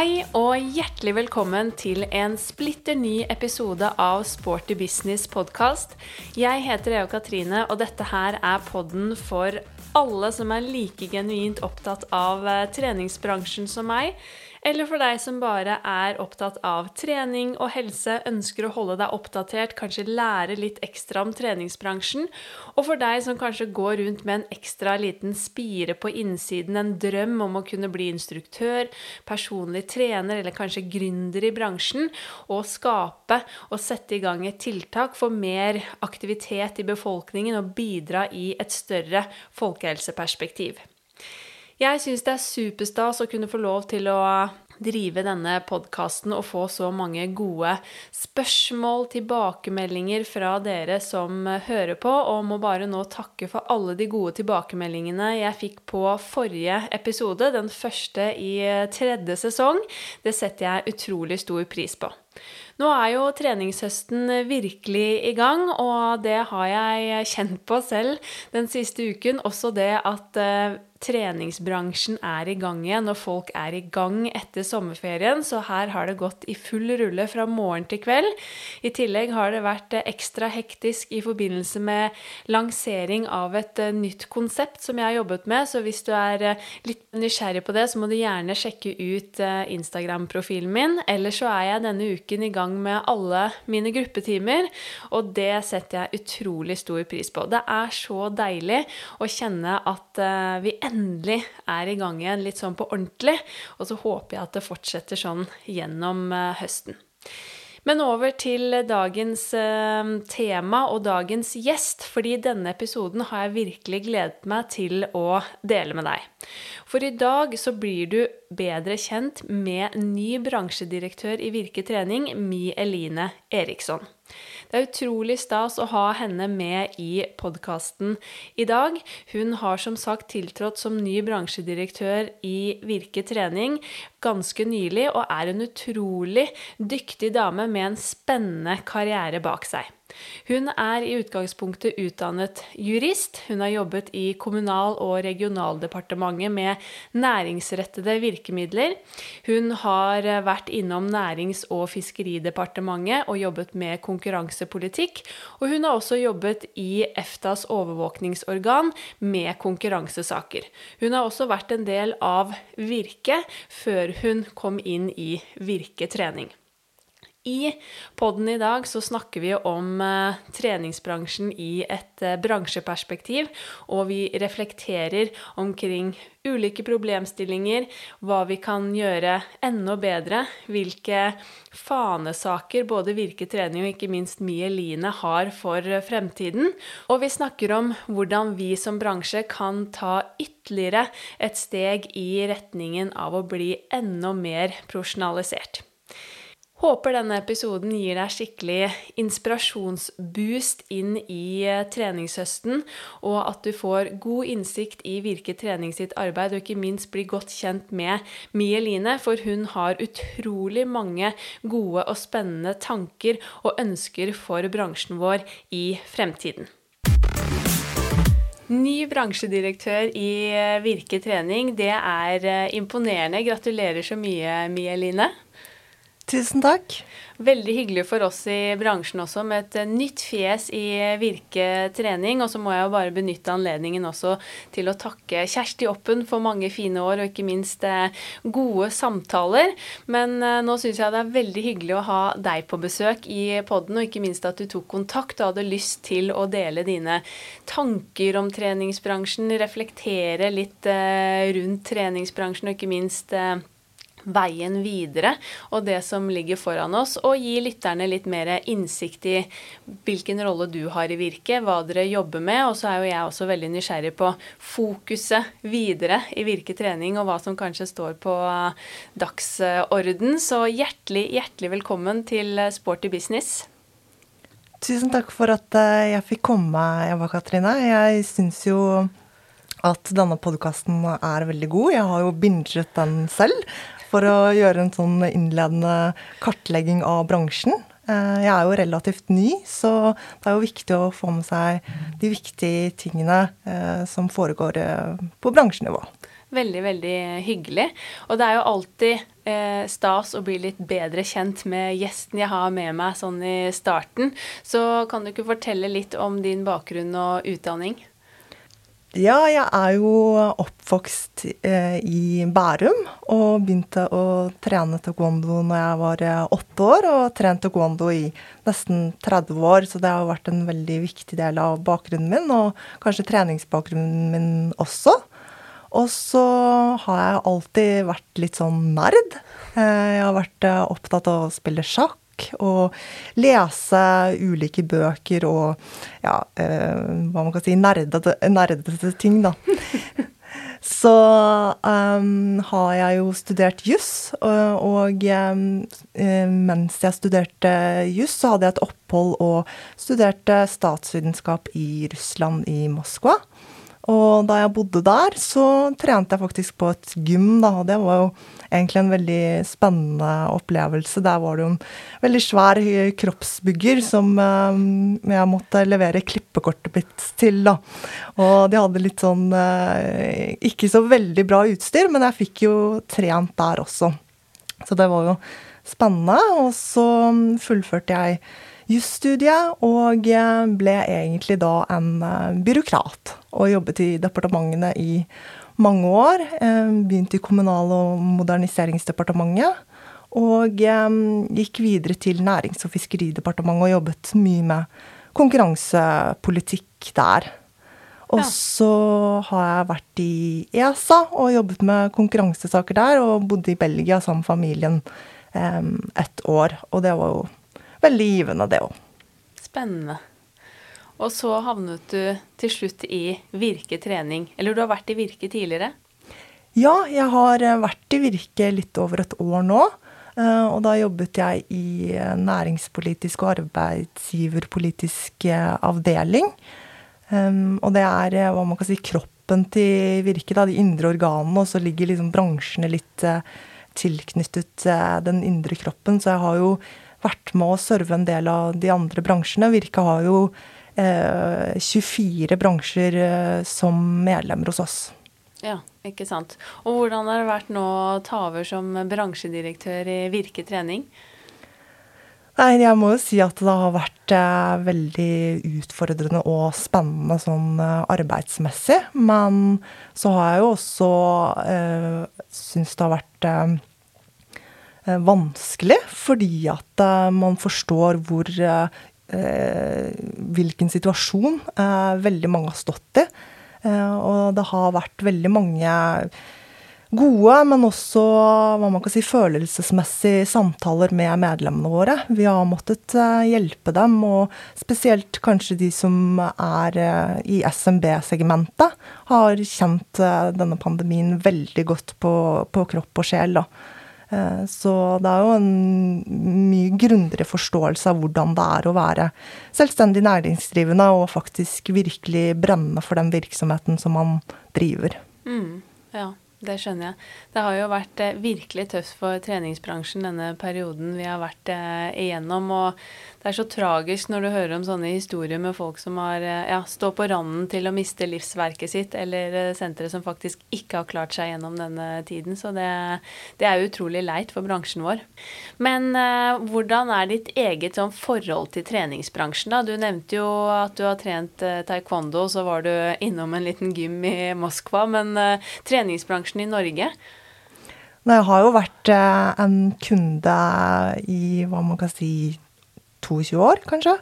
Hei og hjertelig velkommen til en splitter ny episode av Sporty Business podkast. Jeg heter Eo Katrine, og dette her er podden for alle som er like genuint opptatt av eh, treningsbransjen som meg eller for deg som bare er opptatt av trening og helse, ønsker å holde deg oppdatert, kanskje lære litt ekstra om treningsbransjen. Og for deg som kanskje går rundt med en ekstra liten spire på innsiden, en drøm om å kunne bli instruktør, personlig trener eller kanskje gründer i bransjen, og skape og sette i gang et tiltak for mer aktivitet i befolkningen og bidra i et større folkehelseperspektiv. Jeg syns det er superstas å kunne få lov til å drive denne podkasten og få så mange gode spørsmål, tilbakemeldinger fra dere som hører på, og må bare nå takke for alle de gode tilbakemeldingene jeg fikk på forrige episode, den første i tredje sesong. Det setter jeg utrolig stor pris på. Nå er jo treningshøsten virkelig i gang, og det har jeg kjent på selv den siste uken. Også det at eh, treningsbransjen er i gang igjen, og folk er i gang etter sommerferien. Så her har det gått i full rulle fra morgen til kveld. I tillegg har det vært ekstra hektisk i forbindelse med lansering av et eh, nytt konsept som jeg har jobbet med. Så hvis du er eh, litt nysgjerrig på det, så må du gjerne sjekke ut eh, Instagram-profilen min. Eller så er jeg denne uken i gang med alle mine gruppetimer, og det setter jeg utrolig stor pris på. Det er så deilig å kjenne at vi endelig endelig er i gang igjen litt sånn på ordentlig. Og så håper jeg at det fortsetter sånn gjennom eh, høsten. Men over til dagens eh, tema og dagens gjest, fordi denne episoden har jeg virkelig gledet meg til å dele med deg. For i dag så blir du bedre kjent med ny bransjedirektør i Virke Trening, Mi Eline Eriksson. Det er utrolig stas å ha henne med i podkasten i dag. Hun har som sagt tiltrådt som ny bransjedirektør i Virke Trening ganske nylig, og er en utrolig dyktig dame med en spennende karriere bak seg. Hun er i utgangspunktet utdannet jurist. Hun har jobbet i Kommunal- og regionaldepartementet med næringsrettede virkemidler. Hun har vært innom Nærings- og fiskeridepartementet og jobbet med konkurransepolitikk. Og hun har også jobbet i EFTAs overvåkningsorgan med konkurransesaker. Hun har også vært en del av Virke før hun kom inn i Virke trening. I podden i dag så snakker vi om eh, treningsbransjen i et eh, bransjeperspektiv, og vi reflekterer omkring ulike problemstillinger, hva vi kan gjøre enda bedre, hvilke fanesaker både Virke trening og ikke minst Mieline har for fremtiden. Og vi snakker om hvordan vi som bransje kan ta ytterligere et steg i retningen av å bli enda mer profesjonalisert. Håper denne episoden gir deg skikkelig inspirasjonsboost inn i eh, treningshøsten, og at du får god innsikt i Virke trening sitt arbeid, og ikke minst blir godt kjent med Mie Line, for hun har utrolig mange gode og spennende tanker og ønsker for bransjen vår i fremtiden. Ny bransjedirektør i eh, Virke trening, det er eh, imponerende. Gratulerer så mye, Mie Line. Tusen takk. Veldig hyggelig for oss i bransjen også med et eh, nytt fjes i Virke trening. Og så må jeg jo bare benytte anledningen også til å takke Kjersti Oppen for mange fine år, og ikke minst eh, gode samtaler. Men eh, nå syns jeg det er veldig hyggelig å ha deg på besøk i podden, og ikke minst at du tok kontakt og hadde lyst til å dele dine tanker om treningsbransjen, reflektere litt rundt treningsbransjen, og ikke minst veien videre og det som ligger foran oss, og gi lytterne litt mer innsikt i hvilken rolle du har i Virke, hva dere jobber med. Og så er jo jeg også veldig nysgjerrig på fokuset videre i Virke trening, og hva som kanskje står på dagsorden. Så hjertelig, hjertelig velkommen til Sporty business. Tusen takk for at eh, jeg fikk komme, Eva Katrine. Jeg syns jo at denne podkasten er veldig god. Jeg har jo binget den selv for å gjøre en sånn innledende kartlegging av bransjen. Eh, jeg er jo relativt ny, så det er jo viktig å få med seg de viktige tingene eh, som foregår eh, på bransjenivå. Veldig, veldig hyggelig. Og det er jo alltid stas å bli litt bedre kjent med gjesten jeg har med meg sånn i starten. Så kan du ikke fortelle litt om din bakgrunn og utdanning? Ja, jeg er jo oppvokst eh, i Bærum og begynte å trene taekwondo når jeg var eh, åtte år, og trent taekwondo i nesten 30 år, så det har vært en veldig viktig del av bakgrunnen min, og kanskje treningsbakgrunnen min også. Og så har jeg alltid vært litt sånn nerd. Eh, jeg har vært eh, opptatt av å spille sjakk og lese ulike bøker og ja, eh, hva man kan si, nerdete, nerdete ting, da. Så um, har jeg jo studert juss, og, og um, mens jeg studerte juss, så hadde jeg et opphold og studerte statsvitenskap i Russland, i Moskva. Og da jeg bodde der, så trente jeg faktisk på et gym, da, og det var jo egentlig en veldig spennende opplevelse. Der var det jo en veldig svær kroppsbygger som um, jeg måtte levere klippekortet mitt til, da. Og de hadde litt sånn uh, ikke så veldig bra utstyr, men jeg fikk jo trent der også. Så det var jo spennende. Og så fullførte jeg jusstudiet, og ble egentlig da en eh, byråkrat. Og jobbet i departementene i mange år. Eh, begynte i Kommunal- og moderniseringsdepartementet. Og gikk videre til Nærings- og fiskeridepartementet og jobbet mye med konkurransepolitikk der. Og så har jeg vært i ESA og jobbet med konkurransesaker der, og bodde i Belgia sammen med familien et år. Og det var jo veldig givende, det òg. Spennende. Og så havnet du til slutt i Virke trening. Eller du har vært i Virke tidligere? Ja, jeg har eh, vært i Virke litt over et år nå. Eh, og da jobbet jeg i eh, næringspolitisk og arbeidsgiverpolitisk avdeling. Og det er hva man kan si kroppen til Virke, da, de indre organene, og så ligger liksom bransjene litt tilknyttet den indre kroppen. Så jeg har jo vært med å serve en del av de andre bransjene. Virke har jo eh, 24 bransjer eh, som medlemmer hos oss. Ja, ikke sant. Og hvordan har det vært nå å ta over som bransjedirektør i Virke trening? Nei, jeg må jo si at det har vært eh, veldig utfordrende og spennende sånn eh, arbeidsmessig. Men så har jeg jo også eh, syns det har vært eh, Eh, vanskelig, fordi at eh, man forstår hvor eh, hvilken situasjon veldig mange har stått i. Og det har vært veldig mange gode, men også hva man kan si, følelsesmessige samtaler med medlemmene våre. Vi har måttet hjelpe dem, og spesielt kanskje de som er i SMB-segmentet, har kjent denne pandemien veldig godt på, på kropp og sjel. da. Eh, så det er jo en mye grundigere forståelse av hvordan det er å være selvstendig næringsdrivende og faktisk virkelig brenne for den virksomheten som man driver. Mm, ja. Det skjønner jeg. Det har jo vært eh, virkelig tøft for treningsbransjen denne perioden vi har vært eh, igjennom. Og det er så tragisk når du hører om sånne historier med folk som har eh, ja, står på randen til å miste livsverket sitt, eller sentre som faktisk ikke har klart seg gjennom denne tiden. Så det, det er utrolig leit for bransjen vår. Men eh, hvordan er ditt eget sånn, forhold til treningsbransjen? da? Du nevnte jo at du har trent eh, taekwondo, så var du innom en liten gym i Moskva. Men eh, treningsbransjen bransjen i Norge? Nei, jeg har jo vært eh, en kunde i hva man kan si 22 år, kanskje.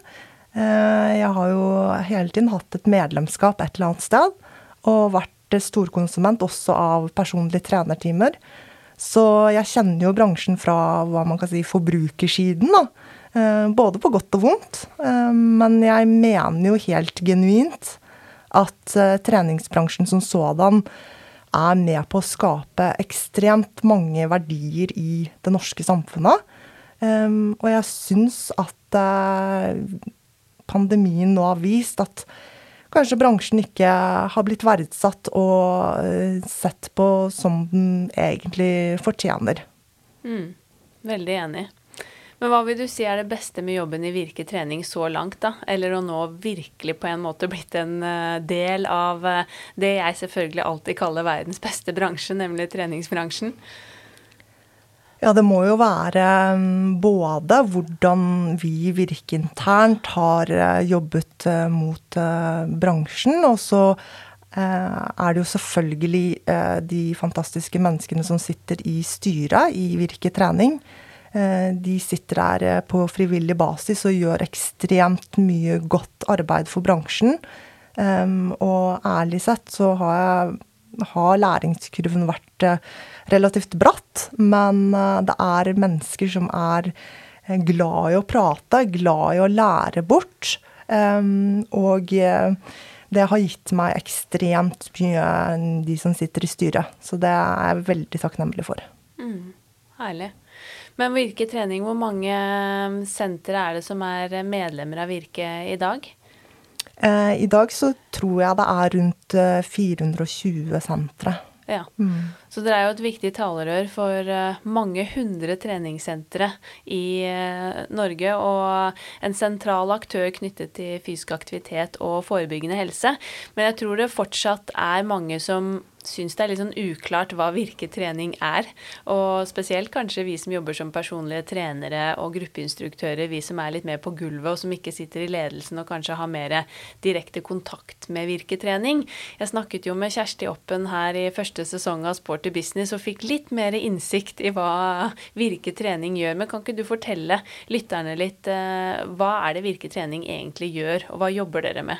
Eh, jeg har jo hele tiden hatt et medlemskap et eller annet sted, og vært storkonsument også av personlige trenertimer. Så jeg kjenner jo bransjen fra hva man kan si forbrukersiden, da. Eh, både på godt og vondt. Men jeg mener jo helt genuint at treningsbransjen som sådan er med på å skape ekstremt mange verdier i det norske samfunnet. Um, og jeg syns at uh, pandemien nå har vist at kanskje bransjen ikke har blitt verdsatt og uh, sett på som den egentlig fortjener. Mm, veldig enig. Men hva vil du si er det beste med jobben i Virke trening så langt, da? Eller å nå virkelig på en måte blitt en eh, del av eh, det jeg selvfølgelig alltid kaller verdens beste bransje, nemlig treningsbransjen? Ja, det må jo være mm, både hvordan vi Virke internt har eh, jobbet mot bransjen, og så er det jo selvfølgelig de fantastiske menneskene som sitter i styret i Virke trening. De sitter der på frivillig basis og gjør ekstremt mye godt arbeid for bransjen. Og ærlig sett så har jeg har læringskurven vært eh, relativt bratt. Men eh, det er mennesker som er eh, glad i å prate, glad i å lære bort. Og det har gitt meg ekstremt mye, de som sitter i styret. Så det er jeg veldig takknemlig for. Mm, herlig. Men Virke trening, hvor mange sentre er det som er medlemmer av Virke i dag? Eh, I dag så tror jeg det er rundt 420 eh, sentre. Ja. Mm. Så dere er jo et viktig talerør for eh, mange hundre treningssentre i Norge, og en sentral aktør knyttet til fysisk aktivitet og forebyggende helse. Men jeg tror det fortsatt er mange som syns det er litt sånn uklart hva virketrening er. Og spesielt kanskje vi som jobber som personlige trenere og gruppeinstruktører, vi som er litt mer på gulvet og som ikke sitter i ledelsen og kanskje har mer direkte kontakt med virketrening. Jeg snakket jo med Kjersti Oppen her i første sesong av Sporty business og fikk litt mer innsikt i hva virketrening gjør. Men kan ikke du fortelle lytterne litt eh, hva er det virketrening egentlig gjør, og hva jobber dere med?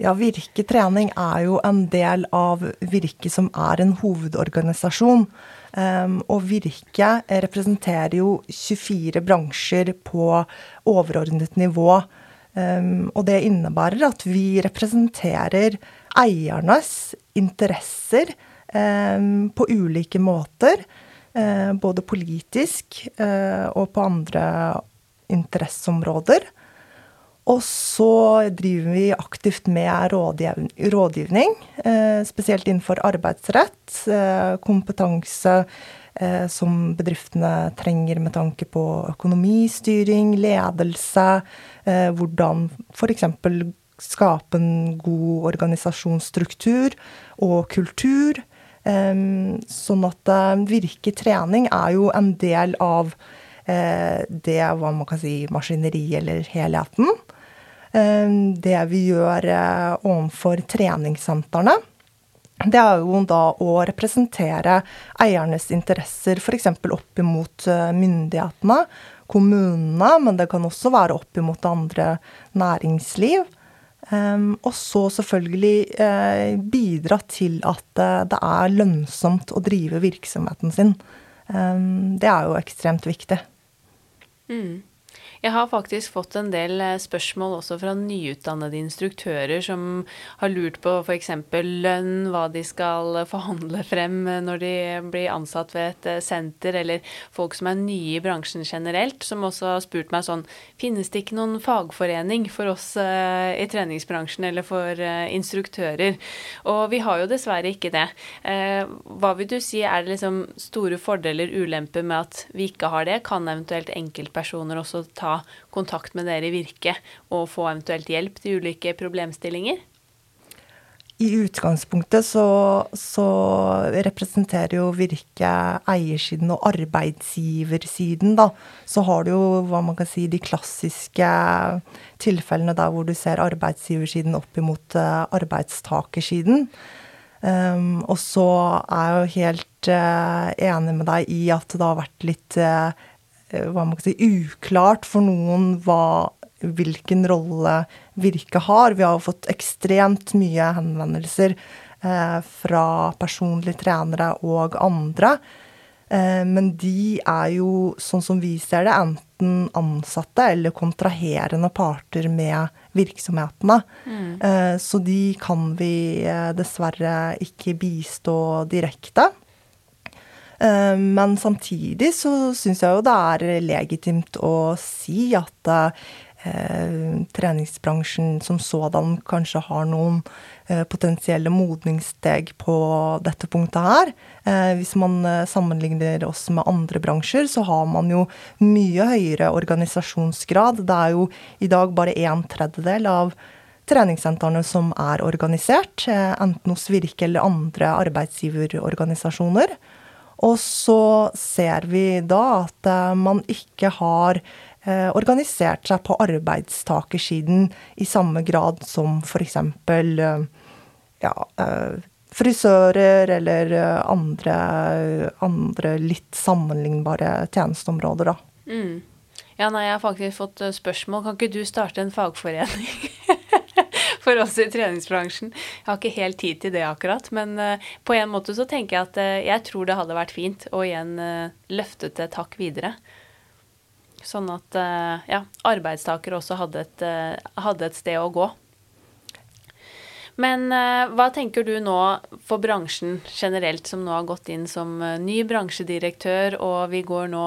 Ja, Virke trening er jo en del av Virke, som er en hovedorganisasjon. Um, og Virke representerer jo 24 bransjer på overordnet nivå. Um, og det innebærer at vi representerer eiernes interesser på ulike måter. Uh, både politisk uh, og på andre interesseområder. Og så driver vi aktivt med rådgivning, eh, spesielt innenfor arbeidsrett, eh, kompetanse eh, som bedriftene trenger med tanke på økonomistyring, ledelse, hvordan f.eks. skape en god organisasjonsstruktur og kultur. Sånn at Virke trening er jo en del av det hva man kan si maskineriet eller helheten. Ehm, det vi gjør eh, overfor treningssentrene, det er jo da å representere eiernes interesser f.eks. opp imot eh, myndighetene, kommunene, men det kan også være opp imot andre næringsliv. Um, og så selvfølgelig uh, bidra til at uh, det er lønnsomt å drive virksomheten sin. Um, det er jo ekstremt viktig. Mm. Jeg har faktisk fått en del eh, spørsmål også fra nyutdannede instruktører som har lurt på f.eks. lønn, hva de skal forhandle frem når de blir ansatt ved et eh, senter, eller folk som er nye i bransjen generelt, som også har spurt meg sånn Finnes det ikke noen fagforening for oss eh, i treningsbransjen eller for instruktører? Og vi har jo dessverre ikke det. Hva vil du si er det liksom store fordeler, ulemper med at vi ikke har det? Kan eventuelt enkeltpersoner også ta kontakt med dere i Virke og få eventuelt hjelp til ulike problemstillinger? I utgangspunktet så, så, representerer jo Virke eiersiden og arbeidsgiversiden, da. Så har du jo hva man kan si de klassiske tilfellene der hvor du ser arbeidsgiversiden opp imot uh, arbeidstakersiden. Um, og så er jeg jo helt uh, enig med deg i at det har vært litt uh, Eh, hva man kan si, uklart for noen hva, hvilken rolle Virke har. Vi har fått ekstremt mye henvendelser eh, fra personlige trenere og andre. Eh, men de er jo, sånn som vi ser det, enten ansatte eller kontraherende parter med virksomhetene. Mm. Eh, så de kan vi eh, dessverre ikke bistå direkte. Eh, men samtidig så syns jeg jo det er legitimt å si at eh, treningsbransjen som sådan kanskje har noen eh, potensielle modningssteg på dette punktet her. Hvis man sammenligner oss med andre bransjer, så har man jo mye høyere organisasjonsgrad. Det er jo i dag bare en tredjedel av treningssentrene som er organisert, enten hos Virke eller andre arbeidsgiverorganisasjoner. Og så ser vi da at eh, man ikke har eh, organisert seg på arbeidstakersiden i samme grad som f.eks. Eh, ja, frisører eller andre, andre, litt sammenlignbare tjenesteområder, da. Mm. Ja, nei, jeg har faktisk fått spørsmål. Kan ikke du starte en fagforening? for oss i treningsbransjen. Jeg har ikke helt tid til det akkurat, men uh, på en måte så tenker jeg at uh, jeg tror det hadde vært fint å igjen løfte løftet et takk videre. Sånn at ja, arbeidstakere også hadde et, hadde et sted å gå. Men uh, hva tenker du nå for bransjen generelt, som nå har gått inn som uh, ny bransjedirektør, og vi går nå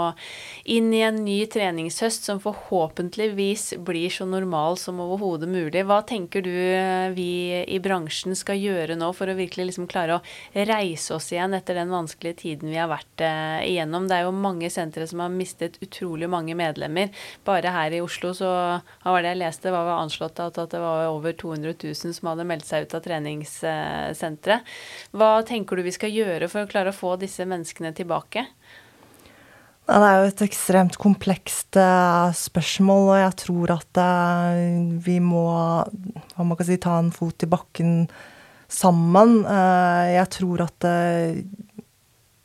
inn i en ny treningshøst som forhåpentligvis blir så normal som overhodet mulig. Hva tenker du uh, vi i bransjen skal gjøre nå for å virkelig liksom klare å reise oss igjen etter den vanskelige tiden vi har vært igjennom? Det er jo mange sentre som har mistet utrolig mange medlemmer. Bare her i Oslo så var det jeg leste, var anslått at det var over 200 000 som hadde meldt seg ut av treningssenteret. Hva tenker du vi skal gjøre for å klare å få disse menneskene tilbake? Det er jo et ekstremt komplekst uh, spørsmål, og jeg tror at uh, vi må hva man kan si, ta en fot i bakken sammen. Uh, jeg tror at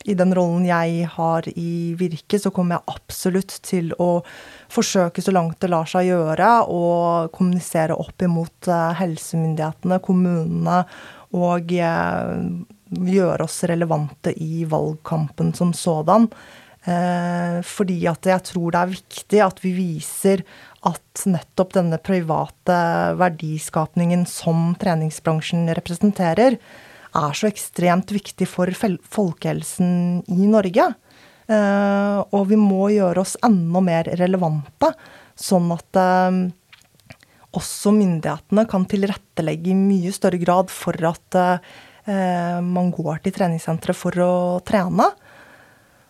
i den rollen jeg har i Virke, så kommer jeg absolutt til å forsøke så langt det lar seg gjøre, å kommunisere opp imot eh, helsemyndighetene, kommunene, og eh, gjøre oss relevante i valgkampen som sådan. Eh, fordi at jeg tror det er viktig at vi viser at nettopp denne private verdiskapningen som treningsbransjen representerer, er så ekstremt viktig for folkehelsen i Norge. Eh, og vi må gjøre oss enda mer relevante, sånn at eh, også myndighetene kan tilrettelegge i mye større grad for at eh, man går til treningssenteret for å trene.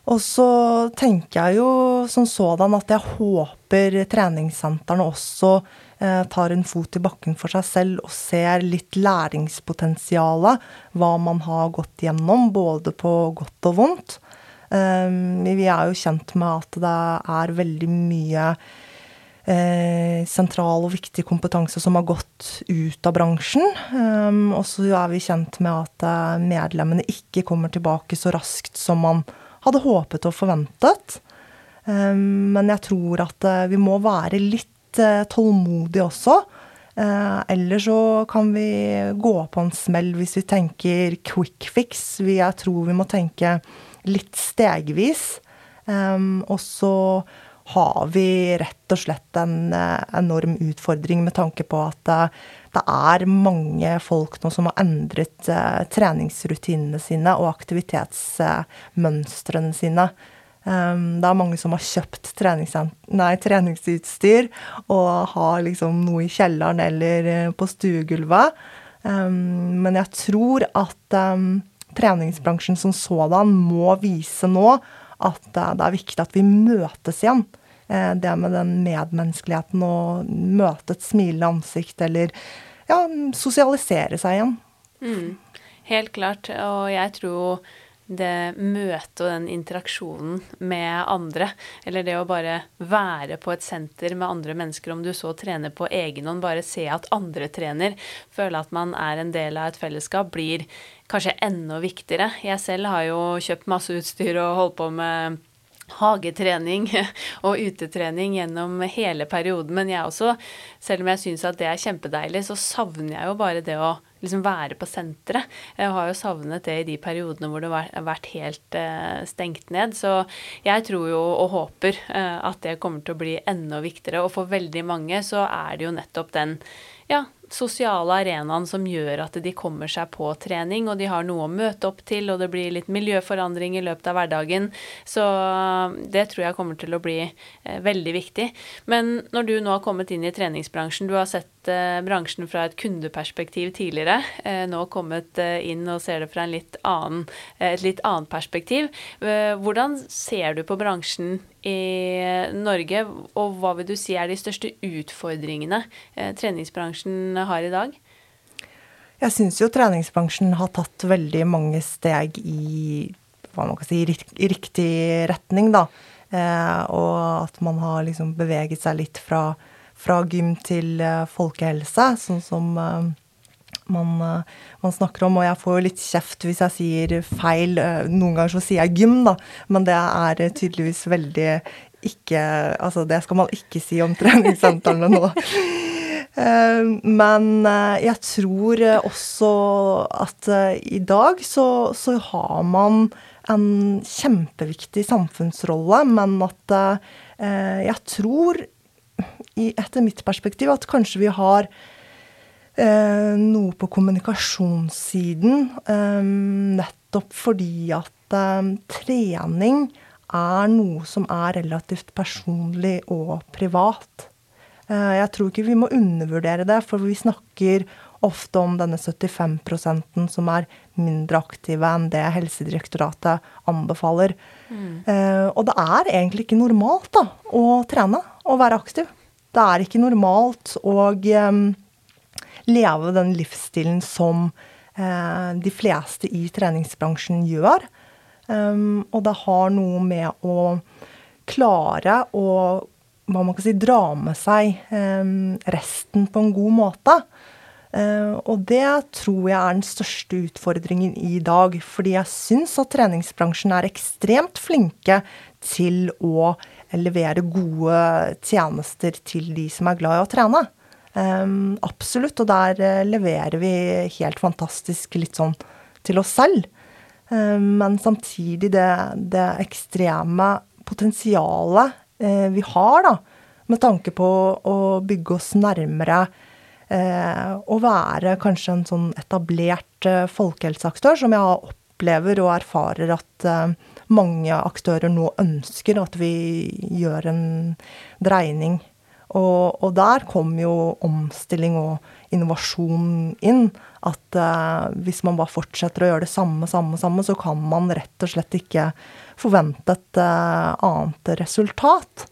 Og så tenker jeg jo som sådan at jeg håper treningssentrene også tar en fot i bakken for seg selv og ser litt læringspotensialet. Hva man har gått gjennom, både på godt og vondt. Eh, vi er jo kjent med at det er veldig mye eh, sentral og viktig kompetanse som har gått ut av bransjen. Og så er vi kjent med at medlemmene ikke kommer tilbake så raskt som man hadde håpet og forventet. Men jeg tror at vi må være litt litt eh, tålmodig også. Eh, eller så kan vi gå på en smell hvis vi tenker quick fix. jeg tror vi må tenke litt stegvis. Og så har vi rett og slett en uh, enorm utfordring med tanke på at det er mange folk nå som har endret treningsrutinene sine og aktivitetsmønstrene sine. Um, det er mange som har kjøpt nei, treningsutstyr og har liksom noe i kjelleren eller uh, på stuegulvet. Um, men jeg tror at um, treningsbransjen som sådan må vise nå at uh, det er viktig at vi møtes igjen. Uh, det med den medmenneskeligheten og møte et smilende ansikt eller ja, sosialisere seg igjen. Mm, helt klart. Og jeg tror det møtet og den interaksjonen med andre, eller det å bare være på et senter med andre mennesker, om du så trener på egen hånd, bare se at andre trener, føle at man er en del av et fellesskap, blir kanskje enda viktigere. Jeg selv har jo kjøpt masse utstyr og holdt på med hagetrening og utetrening gjennom hele perioden. Men jeg også, selv om jeg syns at det er kjempedeilig, så savner jeg jo bare det å liksom være på senteret. Jeg har jo savnet det i de periodene hvor det har vært helt uh, stengt ned. Så jeg tror jo og håper uh, at det kommer til å bli enda viktigere. Og for veldig mange så er det jo nettopp den ja, sosiale arenaen som gjør at de kommer seg på trening, og de har noe å møte opp til, og det blir litt miljøforandring i løpet av hverdagen. Så um, det tror jeg kommer til å bli eh, veldig viktig. Men når du nå har kommet inn i treningsbransjen, du har sett eh, bransjen fra et kundeperspektiv tidligere, eh, nå kommet eh, inn og ser det fra litt annen, et litt annet perspektiv. Hvordan ser du på bransjen i Norge, og hva vil du si er de største utfordringene treningsbransjen har i dag? Jeg syns jo treningsbransjen har tatt veldig mange steg i hva man kan si, i riktig retning, da. Og at man har liksom beveget seg litt fra, fra gym til eh, folkehelse, sånn som eh, man, eh, man, snakker om. Og jeg får jo litt kjeft hvis jeg sier feil. Noen ganger så sier jeg gym, da, men det er tydeligvis veldig ikke Altså, det skal man ikke si om treningssentrene nå. Men jeg tror også at i dag så, så har man en kjempeviktig samfunnsrolle, men at jeg tror, etter mitt perspektiv, at kanskje vi har eh, noe på kommunikasjonssiden. Eh, nettopp fordi at eh, trening er noe som er relativt personlig og privat. Eh, jeg tror ikke vi må undervurdere det, for vi snakker ofte om denne 75% som er mindre aktive enn det Helsedirektoratet anbefaler. Mm. Eh, og det er egentlig ikke normalt da, å trene og være aktiv. Det er ikke normalt å eh, leve den livsstilen som eh, de fleste i treningsbransjen gjør. Um, og det har noe med å klare å hva man kan si, dra med seg resten på en god måte. Og det tror jeg er den største utfordringen i dag. Fordi jeg syns at treningsbransjen er ekstremt flinke til å levere gode tjenester til de som er glad i å trene. Um, absolutt. Og der uh, leverer vi helt fantastisk litt sånn til oss selv. Um, men samtidig det, det ekstreme potensialet uh, vi har, da, med tanke på å bygge oss nærmere uh, og være kanskje en sånn etablert folkehelseaktør, som jeg opplever og erfarer at mange aktører nå ønsker at vi gjør en dreining og, og der kom jo omstilling og innovasjon inn. At eh, hvis man bare fortsetter å gjøre det samme, samme, samme, så kan man rett og slett ikke forvente et eh, annet resultat.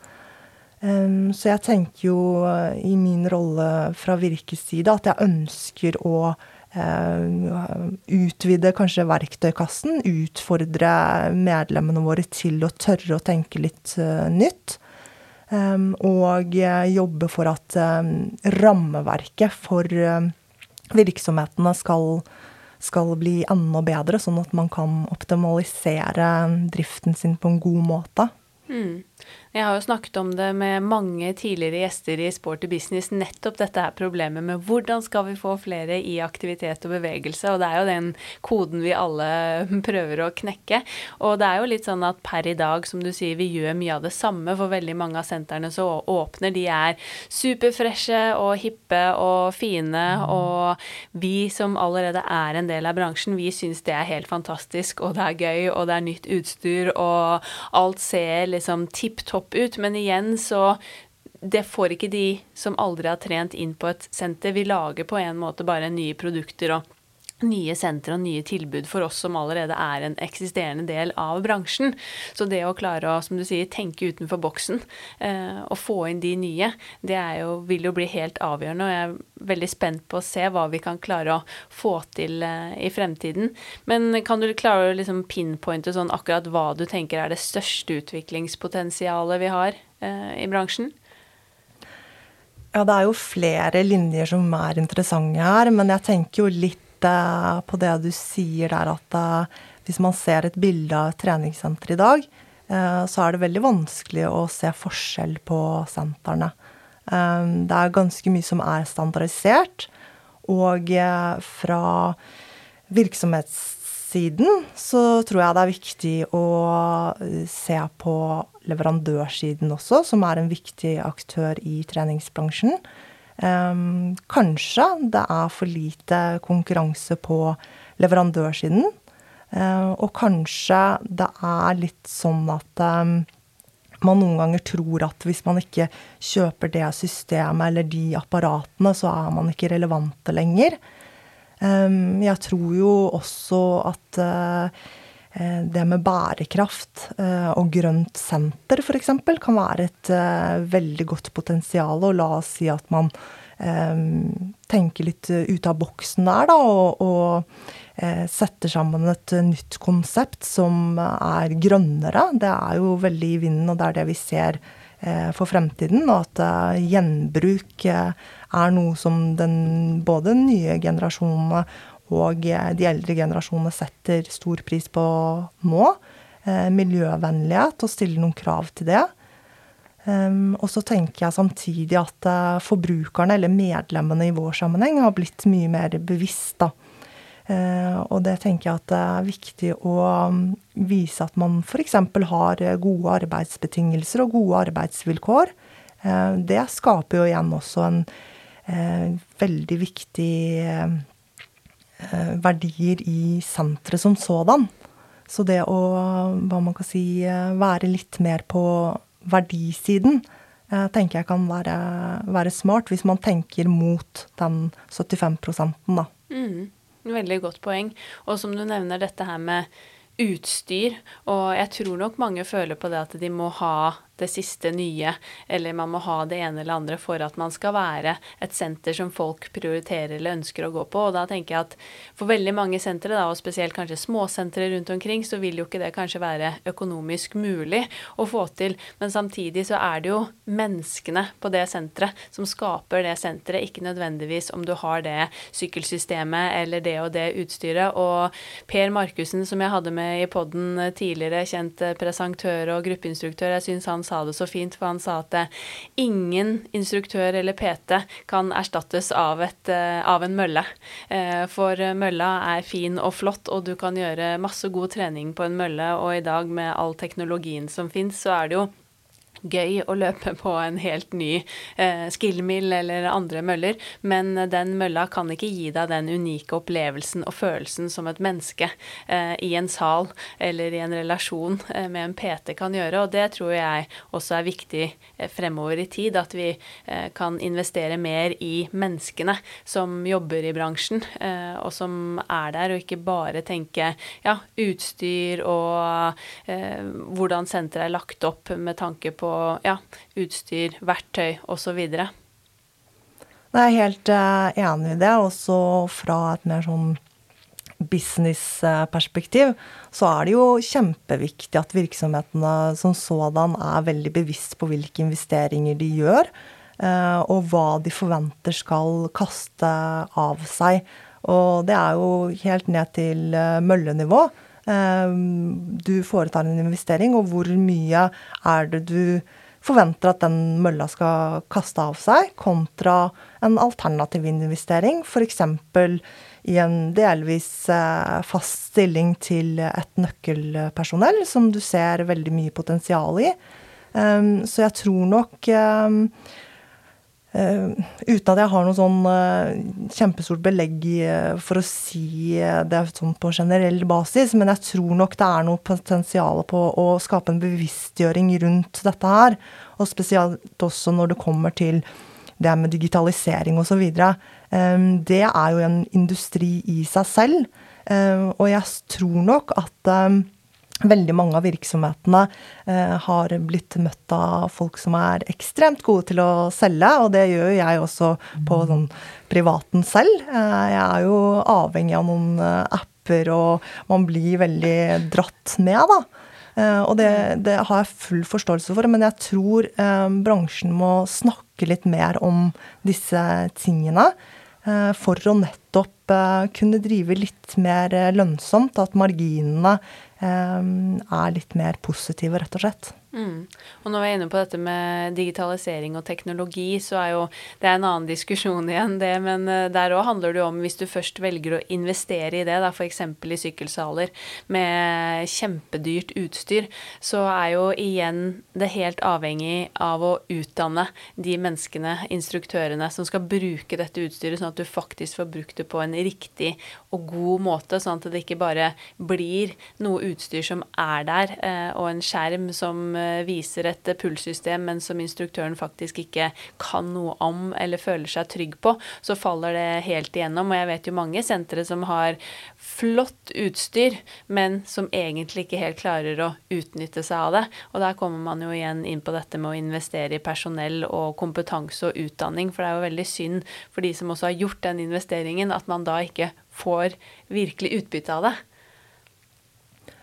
Um, så jeg tenker jo uh, i min rolle fra Virkes side at jeg ønsker å utvide kanskje verktøykassen. Utfordre medlemmene våre til å tørre å tenke litt nytt. Ehm, og jobbe for at rammeverket for virksomhetene skal, skal bli enda bedre, sånn at man kan optimalisere driften sin på en god måte. Mm. Jeg har jo snakket om det med mange tidligere gjester i Sporty Business, nettopp dette her problemet med hvordan skal vi få flere i aktivitet og bevegelse, og det er jo den koden vi alle prøver å knekke. Og det er jo litt sånn at per i dag, som du sier, vi gjør mye av det samme, for veldig mange av sentrene så åpner, de er superfreshe og hippe og fine, og vi som allerede er en del av bransjen, vi syns det er helt fantastisk, og det er gøy, og det er nytt utstyr, og alt ser liksom tipp topp topp ut. Men igjen så det får ikke de som aldri har trent inn på et senter. Vi lager på en måte bare nye produkter og nye sentre og nye tilbud for oss som allerede er en eksisterende del av bransjen. Så det å klare å, som du sier, tenke utenfor boksen eh, og få inn de nye, det jo, vil jo bli helt avgjørende. Og jeg er veldig spent på å se hva vi kan klare å få til eh, i fremtiden. Men kan du klare å liksom pinpointe sånn akkurat hva du tenker er det største utviklingspotensialet vi har eh, i bransjen? Ja, det er jo flere linjer som er interessante her, men jeg tenker jo litt på det du sier der, at eh, hvis man ser et bilde av et treningssenter i dag, eh, så er det veldig vanskelig å se forskjell på sentrene. Eh, det er ganske mye som er standardisert. Og fra virksomhetssiden så tror jeg det er viktig å se på leverandørsiden også, som er en viktig aktør i treningsbransjen. Um, kanskje det er for lite konkurranse på leverandørsiden. Uh, og kanskje det er litt sånn at um, man noen ganger tror at hvis man ikke kjøper det systemet eller de apparatene, så er man ikke relevante lenger. Jeg tror jo også at uh, det med bærekraft uh, og grønt senter f.eks. kan være et uh, veldig godt potensial. Og la oss si at man tenker litt ut av boksen der, da, og, og eh, setter sammen et nytt konsept som er grønnere. Det er jo veldig i vinden, og det er det vi ser eh, for fremtiden. Og at eh, gjenbruk eh, er noe som den, både den nye generasjonene og eh, de eldre generasjonene setter stor pris på nå. Eh, miljøvennlighet og stille noen krav til det. Um, og så tenker jeg samtidig at uh, forbrukerne, eller medlemmene i vår sammenheng, har blitt mye mer bevisst. da. Uh, og det tenker jeg at det er viktig å um, vise at man f.eks. har gode arbeidsbetingelser og gode arbeidsvilkår. Uh, det skaper jo igjen også en veldig viktig verdier i senteret som sådan. Så det å, hva man kan si, være litt mer på verdisiden eh, tenker jeg kan være, være, smart, hvis man tenker mot den 75% da. Mm, veldig godt poeng. Og som du nevner dette her med utstyr, og jeg tror nok mange føler på det at de må ha det siste nye, eller man må ha det ene eller andre for at man skal være et senter som folk prioriterer eller ønsker å gå på. Og da tenker jeg at for veldig mange sentre, da, og spesielt kanskje småsentre rundt omkring, så vil jo ikke det kanskje være økonomisk mulig å få til. Men samtidig så er det jo menneskene på det senteret som skaper det senteret, ikke nødvendigvis om du har det sykkelsystemet eller det og det utstyret. Og Per Markussen, som jeg hadde med i poden tidligere, kjent presentør og gruppeinstruktør, jeg syns han sa det så fint, for han sa at eh, ingen instruktør eller PT kan erstattes av, et, eh, av en mølle. Eh, for mølla er fin og flott, og du kan gjøre masse god trening på en mølle, og i dag med all teknologien som fins, så er det jo gøy å løpe på en helt ny eh, skillmill eller andre møller, men den mølla kan ikke gi deg den unike opplevelsen og følelsen som et menneske eh, i en sal eller i en relasjon eh, med en PT kan gjøre. Og det tror jeg også er viktig eh, fremover i tid, at vi eh, kan investere mer i menneskene som jobber i bransjen, eh, og som er der, og ikke bare tenke ja, utstyr og hvordan senteret er lagt opp med tanke på ja, utstyr, verktøy osv. Jeg er helt uh, enig i det. Også fra et mer sånn businessperspektiv, så er det jo kjempeviktig at virksomhetene som sådan er veldig bevisst på hvilke investeringer de gjør, uh, og hva de forventer skal kaste av seg. Og det er jo helt ned til uh, møllenivå. Du foretar en investering, og hvor mye er det du forventer at den mølla skal kaste av seg, kontra en alternativ investering, f.eks. i en delvis eh, fast stilling til et nøkkelpersonell, som du ser veldig mye potensial i. Um, så jeg tror nok Uh, uten at jeg har noe sånn uh, kjempestort belegg uh, for å si det sånn på generell basis, men jeg tror nok det er noe potensial på å skape en bevisstgjøring rundt dette her. Og spesielt også når det kommer til det med digitalisering osv. Det er jo en industri i seg selv, og jeg tror nok at Veldig mange av virksomhetene eh, har blitt møtt av folk som er ekstremt gode til å selge, og det gjør jeg også på sånn, privaten selv. Eh, jeg er jo avhengig av noen eh, apper, og man blir veldig dratt med, da. Og det, det, har jeg full forståelse for, men jeg tror bransjen må snakke litt mer om disse tingene for å nettopp kunne drive litt mer lønnsomt, at marginene er litt mer positive, rett og slett. Mm. Og når vi er inne på dette med digitalisering og teknologi, så er jo det er en annen diskusjon igjen, det. Men eh, der òg handler det jo om, hvis du først velger å investere i det, da f.eks. i sykkelsaler med kjempedyrt utstyr, så er jo igjen det helt avhengig av å utdanne de menneskene, instruktørene, som skal bruke dette utstyret, sånn at du faktisk får brukt det på en riktig og god måte, sånn at det ikke bare blir noe utstyr som er der, eh, og en skjerm som Eh, viser et pulssystem, men som instruktøren faktisk ikke kan noe om eller føler seg trygg på, så faller det helt igjennom. Og jeg vet jo mange sentre som har flott utstyr, men som egentlig ikke helt klarer å utnytte seg av det. Og der kommer man jo igjen inn på dette med å investere i personell og kompetanse og utdanning, for det er jo veldig synd for de som også har gjort den investeringen, at man da ikke får virkelig utbytte av det.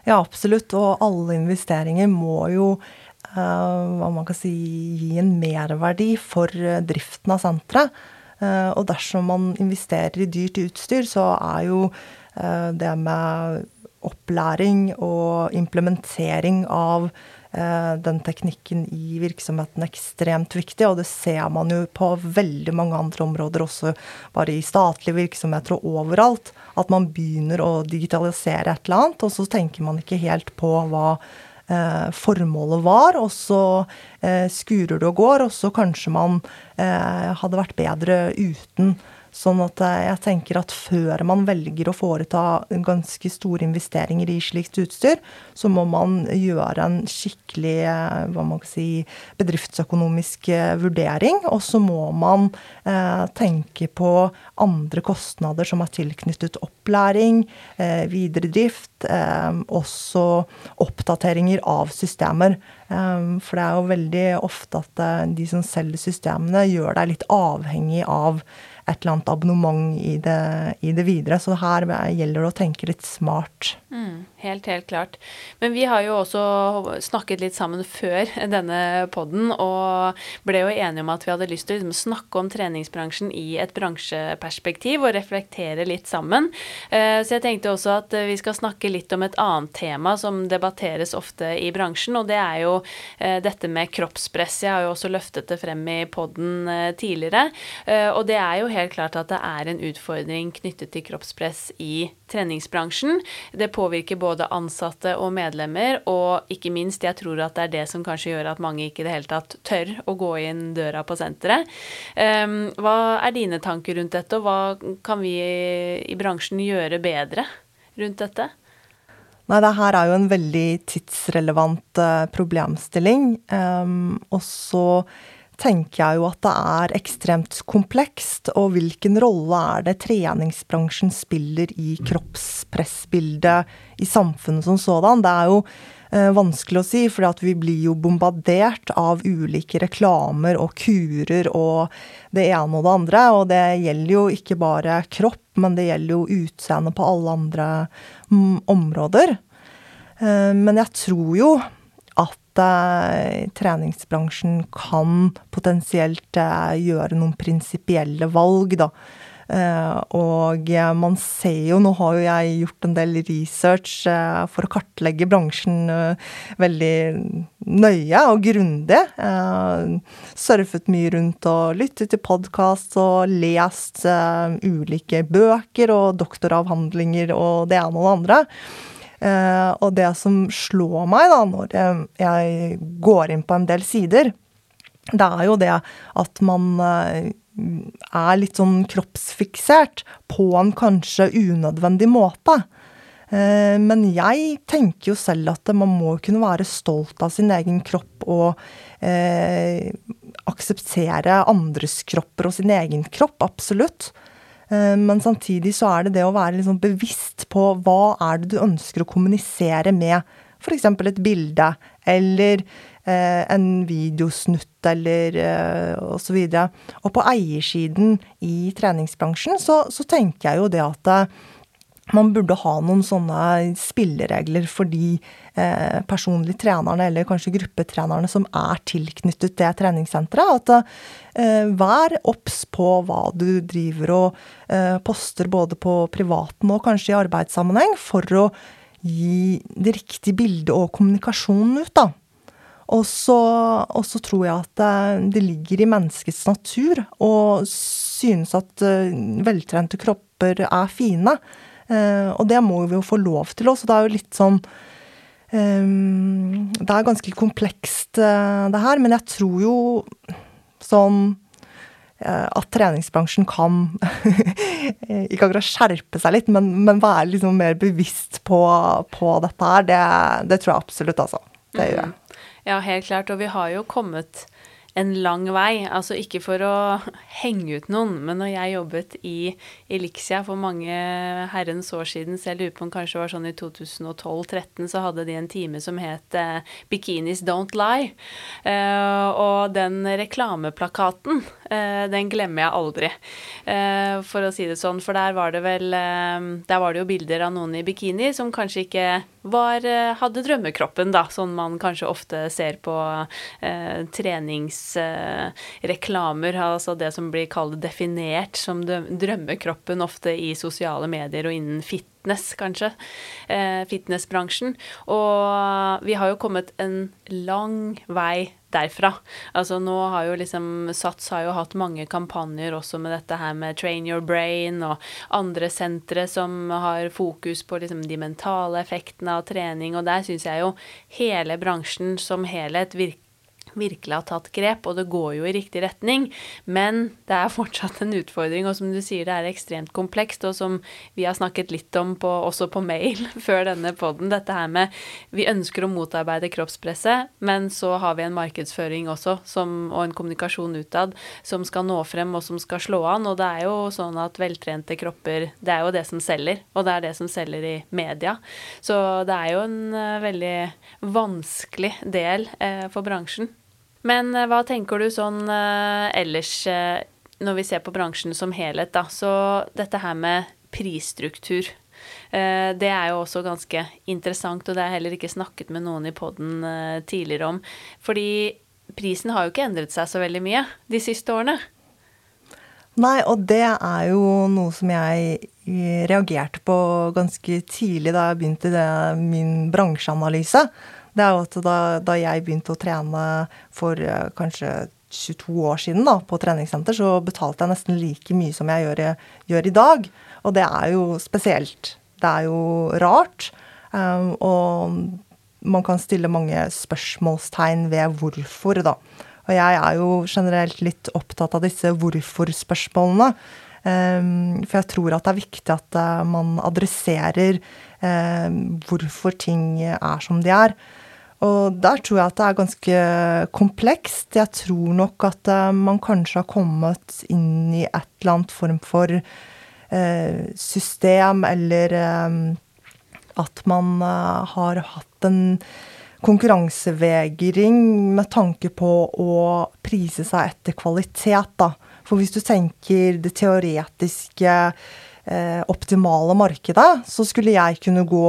Ja, absolutt. Og alle investeringer må jo uh, hva man kan si, gi en merverdi for driften av senteret. Uh, og dersom man investerer i dyrt utstyr, så er jo det med opplæring og implementering av Eh, den teknikken i virksomheten ekstremt viktig, og det ser man jo på veldig mange andre områder, også bare i statlige virksomheter og overalt. At man begynner å digitalisere et eller annet, og så tenker man ikke helt på hva eh, formålet var, og så eh, skurer det og går, og så kanskje man eh, hadde vært bedre uten. Sånn at eh, jeg tenker at før man velger å foreta ganske store investeringer i slikt utstyr, så må man gjøre en skikkelig eh, hva man kan si, bedriftsøkonomisk eh, vurdering. Og så må man eh, tenke på andre kostnader som er tilknyttet opplæring, eh, videre drift, eh, også oppdateringer av systemer. For det er jo veldig ofte at de som selger systemene, gjør deg litt avhengig av et eller annet abonnement i det, i det videre. Så her gjelder det å tenke litt smart. Mm, helt, helt klart. Men vi har jo også snakket litt sammen før denne poden, og ble jo enige om at vi hadde lyst til å liksom snakke om treningsbransjen i et bransjeperspektiv og reflektere litt sammen. Eh, så jeg tenkte også at vi skal snakke litt om et annet tema som debatteres ofte i bransjen, og det er jo eh, dette med kroppspress. Jeg har jo også løftet det frem i poden eh, tidligere, og det er jo helt klart at det er en utfordring knyttet til kroppspress i treningsbransjen. Det påvirker både ansatte og medlemmer, og ikke minst, jeg tror at det er det som kanskje gjør at mange ikke i det hele tatt tør å gå inn døra på senteret. Um, hva er dine tanker rundt dette, og hva kan vi i bransjen gjøre bedre rundt dette? Nei, det her er jo en veldig tidsrelevant uh, problemstilling. Um, og så tenker jeg jo at det er ekstremt komplekst. Og hvilken rolle er det treningsbransjen spiller i kroppspressbildet i samfunnet som sådan? Det er jo eh, vanskelig å si, for vi blir jo bombardert av ulike reklamer og kurer og det ene og det andre. Og det gjelder jo ikke bare kropp, men det gjelder jo utseende på alle andre mm, områder. Eh, men jeg tror jo at uh, treningsbransjen kan potensielt uh, gjøre noen prinsipielle valg, da. Uh, og man ser jo Nå har jo jeg gjort en del research for å kartlegge bransjen veldig nøye og grundig. surfet mye rundt og lyttet til podkast og lest ulike bøker og doktoravhandlinger og det ene og det andre. Eh, og det som slår meg da, når jeg går inn på en del sider, det er jo det at man eh, er litt sånn kroppsfiksert på en kanskje unødvendig måte. Eh, men jeg tenker jo selv at man må kunne være stolt av sin egen kropp og eh, akseptere andres kropper og sin egen kropp, absolutt. Eh, men samtidig så er det det å være liksom bevisst på hva er det du ønsker å kommunisere med f.eks. et bilde eller eh, en videosnutt eller eh, osv. Og, og på eiersiden i treningsbransjen så, så tenker jeg jo det at eh, man burde ha noen sånne spilleregler for de eh, personlige trenerne, eller kanskje gruppetrenerne, som er tilknyttet det treningssenteret. At eh, vær obs på hva du driver og eh, poster både på privaten og kanskje i arbeidssammenheng, for å gi det riktige bildet og kommunikasjonen ut, da. Og så, tror jeg at eh, det ligger i menneskets natur å synes at eh, veltrente kropper er fine. Uh, og det må vi jo få lov til også. Det er jo litt sånn um, Det er ganske komplekst, uh, det her. Men jeg tror jo sånn at treningsbransjen kan Ikke akkurat skjerpe seg litt, men, men være liksom mer bevisst på, på dette her. Det, det, tror jeg absolutt, altså. Det gjør jeg. Mm. Ja, helt klart. Og vi har jo kommet en lang vei. Altså ikke for å henge ut noen, men når jeg jobbet i Elixia for mange herrens år siden, selv lurer på om kanskje det var sånn i 2012-2013, så hadde de en time som het uh, 'Bikinis Don't Lie'. Uh, og den reklameplakaten, uh, den glemmer jeg aldri, for å si det sånn. For der var det vel Der var det jo bilder av noen i bikini som kanskje ikke var, hadde drømmekroppen, da, sånn man kanskje ofte ser på trenings reklamer, altså det som blir kalt definert som drømmekroppen ofte i sosiale medier og innen fitness, kanskje. Eh, fitnessbransjen. Og vi har jo kommet en lang vei derfra. Altså nå har jo liksom Sats har jo hatt mange kampanjer også med dette her med Train Your Brain og andre sentre som har fokus på liksom de mentale effektene av trening, og der syns jeg jo hele bransjen som helhet virker virkelig har tatt grep, og det går jo i riktig retning. Men det er fortsatt en utfordring, og som du sier, det er ekstremt komplekst. Og som vi har snakket litt om på, også på mail før denne poden, dette her med Vi ønsker å motarbeide kroppspresset, men så har vi en markedsføring også, som, og en kommunikasjon utad, som skal nå frem, og som skal slå an. Og det er jo sånn at veltrente kropper, det er jo det som selger, og det er det som selger i media. Så det er jo en uh, veldig vanskelig del eh, for bransjen. Men eh, hva tenker du sånn uh, ellers, uh, når vi ser på bransjen som helhet, da. Så dette her med prisstruktur. Det er jo også ganske interessant, og det er heller ikke snakket med noen i poden tidligere om. Fordi prisen har jo ikke endret seg så veldig mye de siste årene. Nei, og det er jo noe som jeg reagerte på ganske tidlig da jeg begynte det, min bransjeanalyse det er jo at da, da jeg begynte å trene for uh, kanskje 22 år siden da, på treningssenter, så betalte jeg nesten like mye som jeg gjør, gjør i dag. Og det er jo spesielt. Det er jo rart. Um, og man kan stille mange spørsmålstegn ved hvorfor, da. Og jeg er jo generelt litt opptatt av disse hvorfor-spørsmålene. Um, for jeg tror at det er viktig at uh, man adresserer uh, hvorfor ting er som de er. Og der tror jeg at det er ganske komplekst. Jeg tror nok at uh, man kanskje har kommet inn i et eller annet form for uh, system, eller um, at man har hatt en konkurransevegring med tanke på å prise seg etter kvalitet, da. For hvis du tenker det teoretiske, optimale markedet, så skulle jeg kunne gå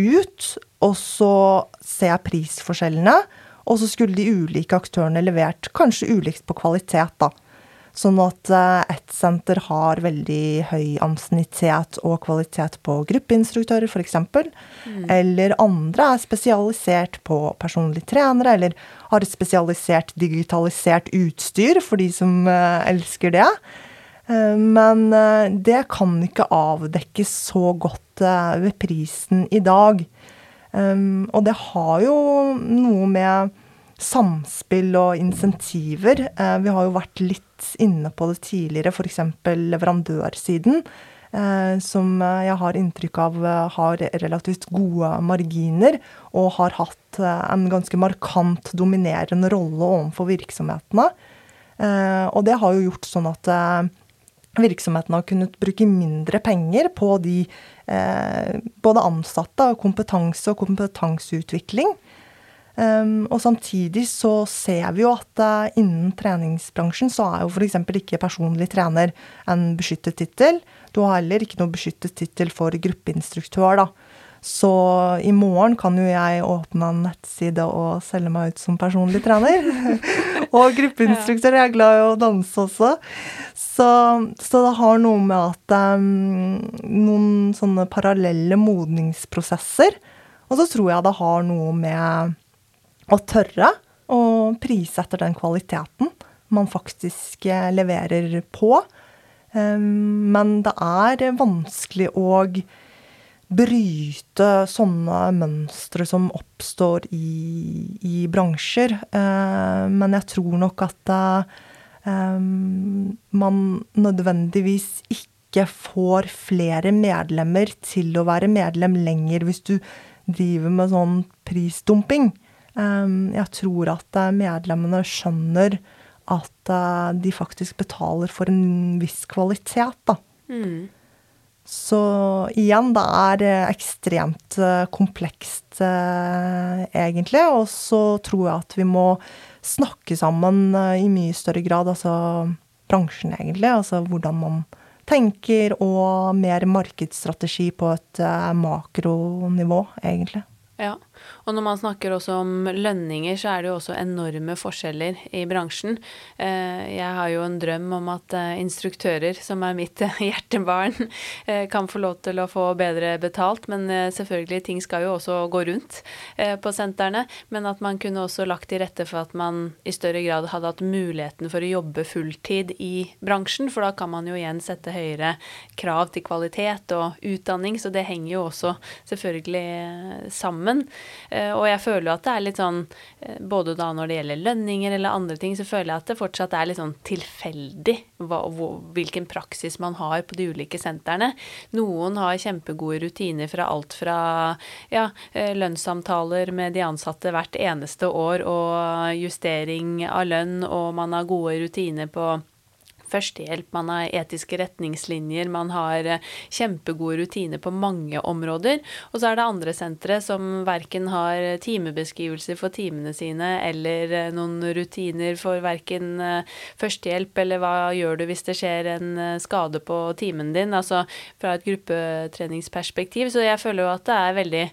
ut og så ser jeg prisforskjellene. Og så skulle de ulike aktørene levert kanskje ulikt på kvalitet, da. Sånn at uh, ett senter har veldig høy ansiennitet og kvalitet på gruppeinstruktører, f.eks. Mm. Eller andre er spesialisert på personlige trenere, eller har et spesialisert digitalisert utstyr for de som uh, elsker det. Uh, men det kan ikke avdekkes så godt ved prisen i dag. Um, og det har jo noe med samspill og insentiver. Uh, vi har jo vært litt inne på det tidligere, f.eks. leverandørsiden. Uh, som jeg har inntrykk av uh, har relativt gode marginer, og har hatt en ganske markant dominerende rolle overfor virksomhetene. og det har jo gjort sånn at virksomhetene har kunnet bruke mindre penger på de Eh, både ansatte og kompetanse og kompetanseutvikling. Um, og samtidig så ser vi jo at uh, innen treningsbransjen så er jo f.eks. ikke personlig trener en beskyttet tittel. Du har heller ikke noe beskyttet tittel for gruppeinstruktør, da. Så i morgen kan jo jeg åpne en nettside og selge meg ut som personlig trener. og gruppeinstruktør. Jeg er glad i å danse også. Så, så det har noe med at um, Noen sånne parallelle modningsprosesser. Og så tror jeg det har noe med å tørre å prise etter den kvaliteten man faktisk eh, leverer på. Um, men det er vanskelig å bryte sånne mønstre som oppstår i, i bransjer. Eh, men jeg tror nok at eh, man nødvendigvis ikke får flere medlemmer til å være medlem lenger hvis du driver med sånn prisdumping. Eh, jeg tror at medlemmene skjønner at uh, de faktisk betaler for en viss kvalitet, da. Mm. Så igjen, det er eh, ekstremt uh, komplekst, uh, egentlig. Og så tror jeg at vi må snakke sammen i mye større grad, altså bransjen, egentlig. Altså hvordan man tenker, og mer markedsstrategi på et makronivå, egentlig. Ja, og når man snakker også om lønninger, så er det jo også enorme forskjeller i bransjen. Eh, jeg har jo en drøm om at eh, instruktører, som er mitt hjertebarn, eh, kan få lov til å få bedre betalt. Men selvfølgelig, ting skal jo også gå rundt på sentrene. Men at man kunne også lagt til rette for at man i større grad hadde hatt muligheten for å jobbe fulltid i bransjen. For da kan man jo igjen sette høyere krav til kvalitet og utdanning. Så det henger jo også selvfølgelig sammen. Eh, og jeg føler jo at det er litt sånn eh, Både da når det gjelder lønninger eller andre ting, så føler jeg at det fortsatt er litt sånn tilfeldig hva, hvilken praksis man har på de ulike sentrene. Noen har kjempegode rutiner fra alt fra ja, eh, lønnssamtaler med de ansatte hvert eneste år og justering av lønn, og man har gode rutiner på førstehjelp, man har etiske retningslinjer, man har eh, kjempegode rutiner på mange områder. Og så er det andre sentre som verken har timebeskrivelser for timene sine eller eh, noen rutiner for verken eh, førstehjelp eller hva gjør du hvis det skjer en skade på timen din, altså fra et gruppetreningsperspektiv. Så jeg føler jo at det er veldig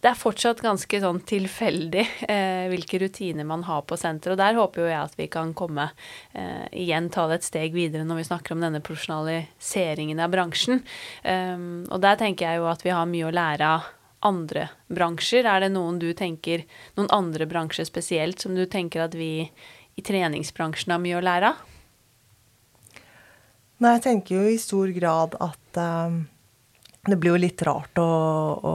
det er fortsatt ganske sånn tilfeldig eh, hvilke rutiner man har på senteret. Og der håper jo jeg at vi kan komme eh, igjen ta det et steg videre når vi snakker om denne profesjonaliseringen av bransjen. Um, og der tenker jeg jo at vi har mye å lære av andre bransjer. Er det noen du tenker, noen andre bransjer spesielt, som du tenker at vi i treningsbransjen har mye å lære av? Nei, jeg tenker jo i stor grad at um det blir jo litt rart å, å,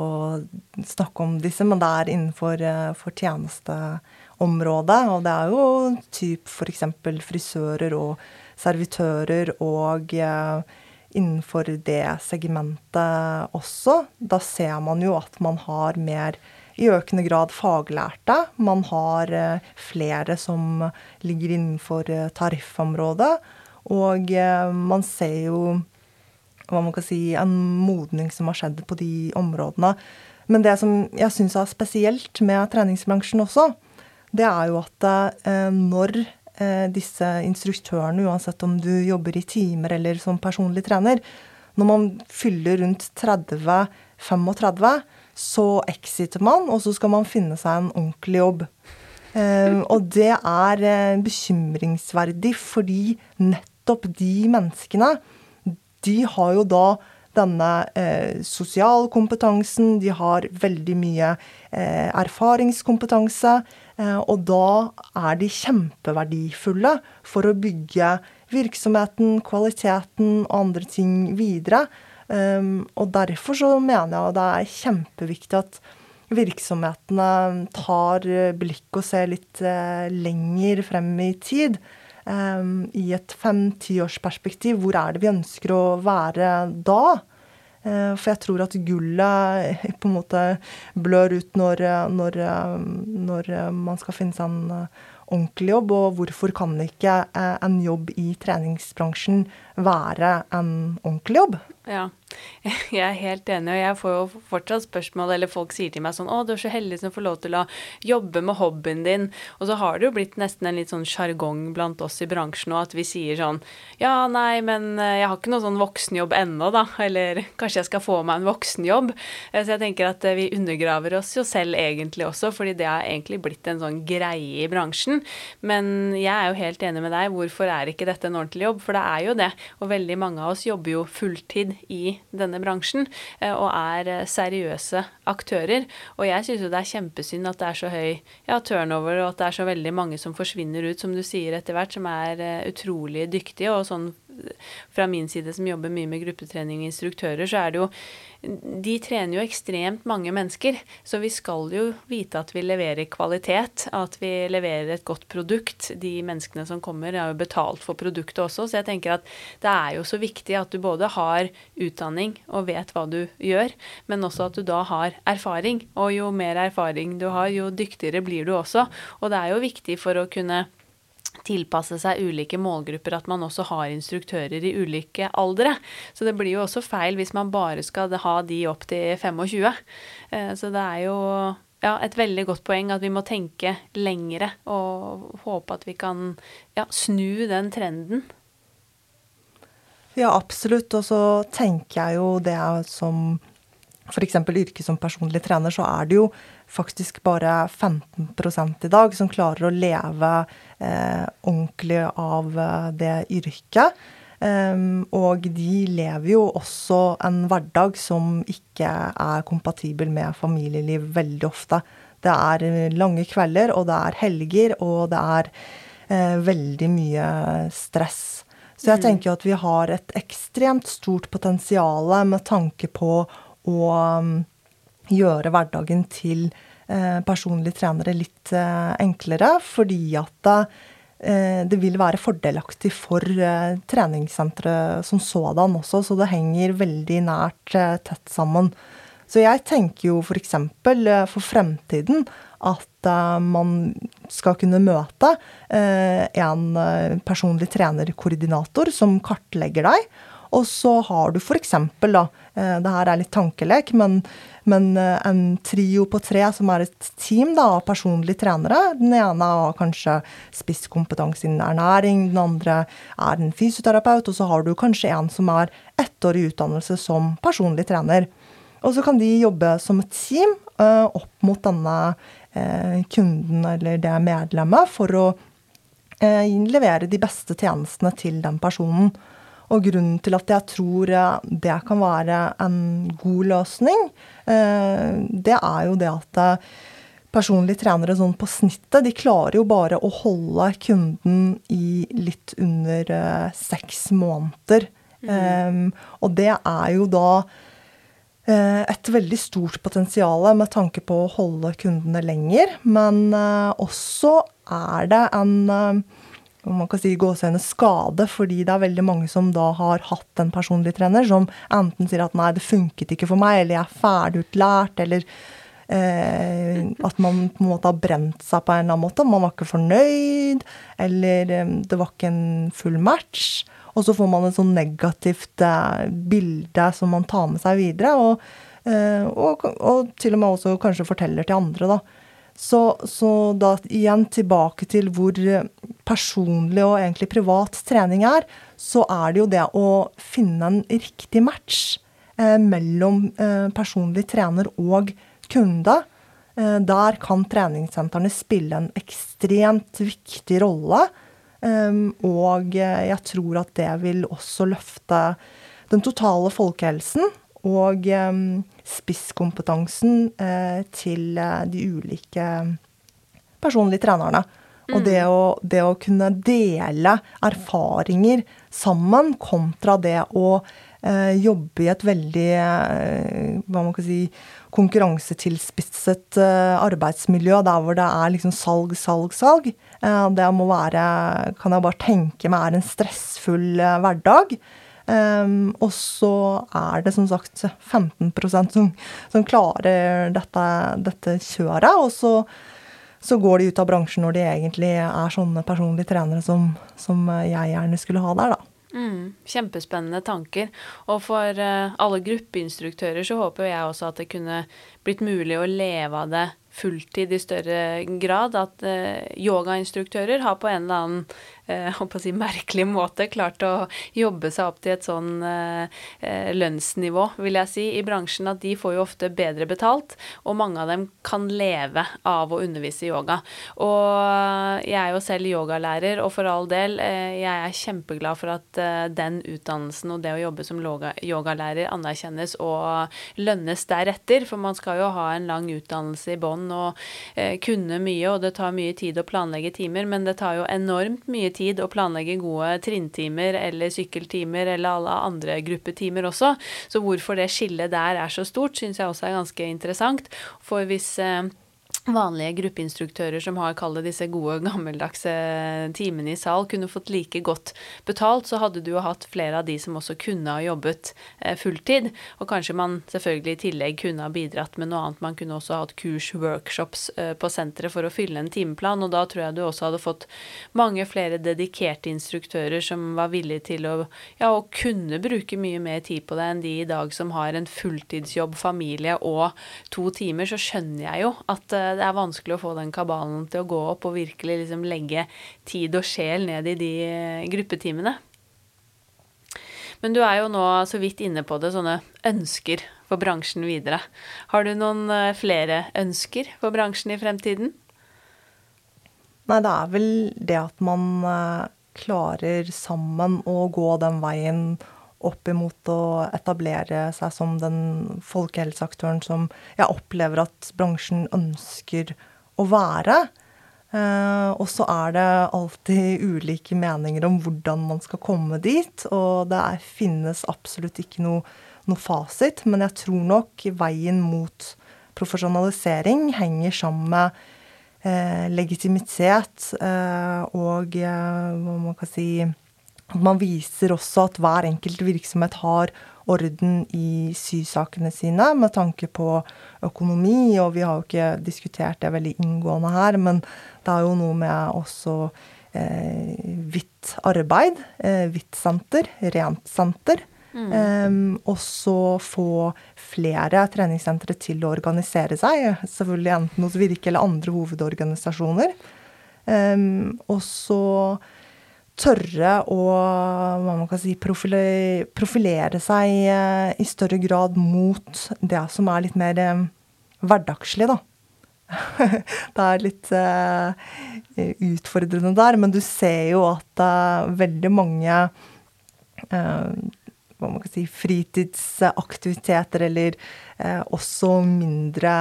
snakke om disse, men det er innenfor eh, tjenesteområdet. Og det er jo typ f.eks. frisører og servitører og eh, innenfor det segmentet også. Da ser man jo at man har mer i økende grad faglærte. Man har eh, flere som ligger innenfor tariffområdet. Og man ser jo hva man kan si, en modning som har skjedd på de områdene. Men det som jeg syns er spesielt med treningsbransjen også, det er jo at eh, når eh, disse instruktørene, uansett om du jobber i timer eller som personlig trener, når man fyller rundt 30-35, så exiter man, og så skal man finne seg en ordentlig jobb. Eh, og det er bekymringsverdig fordi nettopp de menneskene de har jo da denne eh, sosialkompetansen, de har veldig mye eh, erfaringskompetanse. Eh, og da er de kjempeverdifulle for å bygge virksomheten, kvaliteten og andre ting videre. Um, og derfor så mener jeg det er kjempeviktig at virksomhetene tar blikk og ser litt eh, lenger frem i tid. Um, i et fem-tiårsperspektiv, hvor er det vi ønsker å være da? Uh, for jeg tror at gullet på en måte blør ut når, når, når man skal finne seg en ordentlig jobb, og hvorfor kan ikke en jobb i treningsbransjen være en ordentlig jobb? Ja, jeg er helt enig, og jeg får jo fortsatt spørsmål, eller folk sier til meg sånn 'Å, du er så heldig som får lov til å jobbe med hobbyen din'. Og så har det jo blitt nesten en litt sånn sjargong blant oss i bransjen nå at vi sier sånn 'Ja, nei, men eh, jeg har ikke noe sånn voksenjobb ennå, da'. Eller 'kanskje jeg skal få meg en voksenjobb'. Eh, så jeg tenker at eh, vi undergraver oss jo selv egentlig også, fordi det har egentlig blitt en sånn greie i bransjen. Men jeg er jo helt enig med deg. Hvorfor er ikke dette en ordentlig jobb? For det er jo det. Og veldig mange av oss jobber jo fulltid i denne bransjen eh, og er eh, seriøse aktører. Og jeg syns jo det er kjempesynd at det er så høy ja, turnover, og at det er så veldig mange som forsvinner ut, som du sier etter hvert, som er eh, utrolig dyktige. Og sånn fra min side som jobber mye med gruppetrening og instruktører, så er det jo De trener jo ekstremt mange mennesker, så vi skal jo vite at vi leverer kvalitet, at vi leverer et godt produkt. De menneskene som kommer, har jo betalt for produktet også, så jeg tenker at det er jo så viktig at du både har utdanning og vet hva du gjør, men også at du da har erfaring. Og jo mer erfaring du har, jo dyktigere blir du også. Og det er jo viktig for å kunne tilpasse seg ulike målgrupper, at man også har instruktører i ulike aldre. Så det blir jo også feil hvis man bare skal ha de opp til 25. Eh, så det er jo ja, et veldig godt poeng at vi må tenke lengre og håpe at vi kan ja, snu den trenden. Ja, absolutt. Og så tenker jeg jo det som f.eks. yrke som personlig trener, så er det jo faktisk bare 15 i dag som klarer å leve eh, ordentlig av eh, det yrket. Um, og de lever jo også en hverdag som ikke er kompatibel med familieliv veldig ofte. Det er eh, lange kvelder, og det er helger, og det er eh, veldig mye stress. Så jeg mm. tenker jo at vi har et ekstremt stort potensial med tanke på å um, gjøre hverdagen til eh, personlige trenere litt eh, enklere, fordi at eh, det vil være fordelaktig for treningssenteret som sådan også, så det henger veldig nært tett sammen. Så jeg tenker jo f.eks. For, for fremtiden at man skal kunne møte en personlig trenerkoordinator som kartlegger deg. Og så har du f.eks. da, det her er litt tankelek, men men eh, en trio på tre som er et team da, av personlige trenere. Den ene har kanskje spisskompetanse innen ernæring, den andre er en fysioterapeut, og så har du kanskje en som er ettårig utdannelse som personlig trener. Og så kan de jobbe som et team uh, opp mot denne kunden eller det medlemmet for å levere de beste tjenestene til den personen. Og grunnen til at jeg tror det kan være en god løsning, eh, det er jo det at eh, personlige trenere sånn på snittet, de klarer jo bare å holde kunden i litt under eh, seks måneder. Mm. og det er jo da et veldig stort potensial med tanke på å holde kundene lenger. Men også er det en man kan si gåsehudene skade, fordi det er veldig mange som da har hatt en personlig trener som enten sier at nei, det funket ikke for meg, eller jeg er ferdigutlært, eller eh, at man på en måte har brent seg på en eller annen måte. Man var ikke fornøyd, eller eh, det var ikke en full match. Og så får man et sånn negativt eh, bilde som man tar med seg videre, og, eh, og, og til og med også kanskje forteller til andre, da. Så, så, da igjen tilbake til hvor personlig og egentlig privat trening er, så er det jo det å finne en riktig match eh, mellom eh, personlig trener og kunde. Eh, der kan treningssentrene spille en ekstremt viktig rolle. Eh, og jeg tror at det vil også løfte den totale folkehelsen og um, spisskompetansen til de ulike personlige trenerne. Mm. Og det å, det å, kunne dele erfaringer sammen kontra det å uh, jobbe i et veldig hva man kan si, konkurransetilspisset arbeidsmiljø der hvor det er liksom salg, salg, salg. det må være, kan jeg bare tenke meg, er en stressfull hverdag. Um, og så er det som sagt 15 som, som klarer dette, dette kjøret. Og så, så, går de ut av bransjen når de egentlig er sånne personlige trenere som, som jeg gjerne skulle ha der, da. Mm, kjempespennende tanker. Og for uh, alle gruppeinstruktører så håper jeg også at det kunne blitt mulig å leve av det fulltid i større grad. At uh, yogainstruktører har på en eller annen eh, si, merkelig måte klart å jobbe seg opp til et sånn eh, eh, lønnsnivå, vil jeg si, i bransjen. At de får jo ofte bedre betalt, og mange av dem kan leve av å undervise i yoga. Og jeg er jo selv yogalærer, og for all del, eh, jeg er kjempeglad for at eh, den utdannelsen og det å jobbe som yogalærer anerkjennes og lønnes deretter. For man skal jo ha en lang utdannelse i bånn og eh, kunne mye, og det tar mye tid å planlegge timer, men det tar jo enormt mye tid å planlegge gode trinntimer eller sykkeltimer eller alle andre gruppetimer også. Så hvorfor det skillet der er så stort, syns jeg også er ganske interessant. For hvis eh, vanlige gruppeinstruktører som har kalt disse gode, gammeldagse timene i sal, kunne fått like godt betalt, så hadde du jo hatt flere av de som også kunne ha jobbet eh, fulltid. Og kanskje man selvfølgelig i tillegg kunne ha bidratt med noe annet. Man kunne også hatt kurs, workshops eh, på senteret for å fylle en timeplan, og da tror jeg du også hadde fått mange flere dedikerte instruktører som var villige til å, ja, å kunne bruke mye mer tid på det enn de i dag som har en fulltidsjobb, familie og to timer. Så skjønner jeg jo at eh, det er vanskelig å få den kabalen til å gå opp og virkelig liksom legge tid og sjel ned i de eh, gruppetimene. Men du er jo nå så vidt inne på det, sånne ønsker for bransjen videre. Har du noen eh, flere ønsker for bransjen i fremtiden? Nei, det er vel det at man eh, klarer sammen å gå den veien opp imot å etablere seg som den folkehelseaktøren som jeg opplever at bransjen ønsker å være. Eh, og så er det alltid ulike meninger om hvordan man skal komme dit. Og det er, finnes absolutt ikke noe, noe, fasit, men jeg tror nok veien mot profesjonalisering henger sammen med eh, legitimitet eh, og eh, hva man kan si man viser også at hver enkelt virksomhet har orden i sysakene sine med tanke på økonomi, og vi har jo ikke diskutert det veldig inngående her, men det er jo noe med også eh, hvitt arbeid, eh, hvitt senter, rent senter. Mm. Um, og så få flere treningssentre til å organisere seg, selvfølgelig enten hos Virke eller andre hovedorganisasjoner. Um, og så tørre å hva man kan si, profilere, profilere seg eh, i større grad mot det som er litt mer eh, hverdagslig, da. det er litt uh, utfordrende der, men du ser jo at uh, veldig mange uh, hva man kan si, fritidsaktiviteter, eller også mindre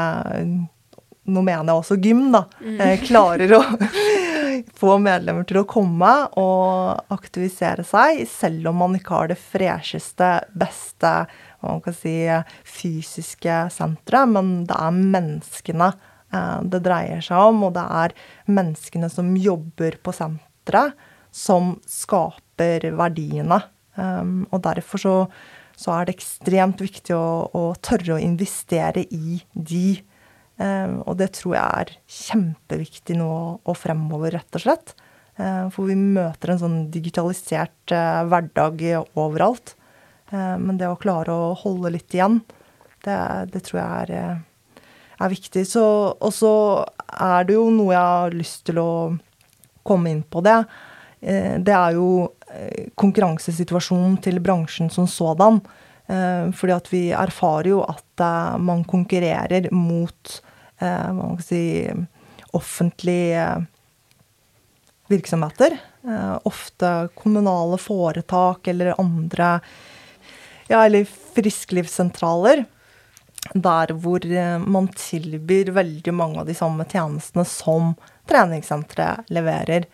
Nå mener jeg også gym, da. Mm. klarer å få medlemmer til å komme og aktivisere seg, selv om man ikke har det fresheste, beste man kan si, fysiske senteret. Men det er menneskene eh, det dreier seg om, og det er menneskene som jobber på senteret, som skaper verdiene. Um, og derfor så, så, er det ekstremt viktig å, å tørre å investere i de Ehm, og det tror jeg er kjempeviktig nå og fremover, rett og slett. Ehm, for vi møter en sånn digitalisert eh, hverdag overalt. Men det å klare å holde litt igjen, det, det tror jeg er, eh, er viktig. og så er det jo noe jeg har lyst til å komme inn på det. Eh, det er jo konkurransesituasjonen til bransjen som sådan. Eh, fordi at vi erfarer jo at eh, man konkurrerer mot eh, si, offentlige virksomheter. Ofte kommunale foretak eller andre Ja, eller frisklivssentraler. Der hvor man tilbyr veldig mange av de samme tjenestene som treningssenteret leverer.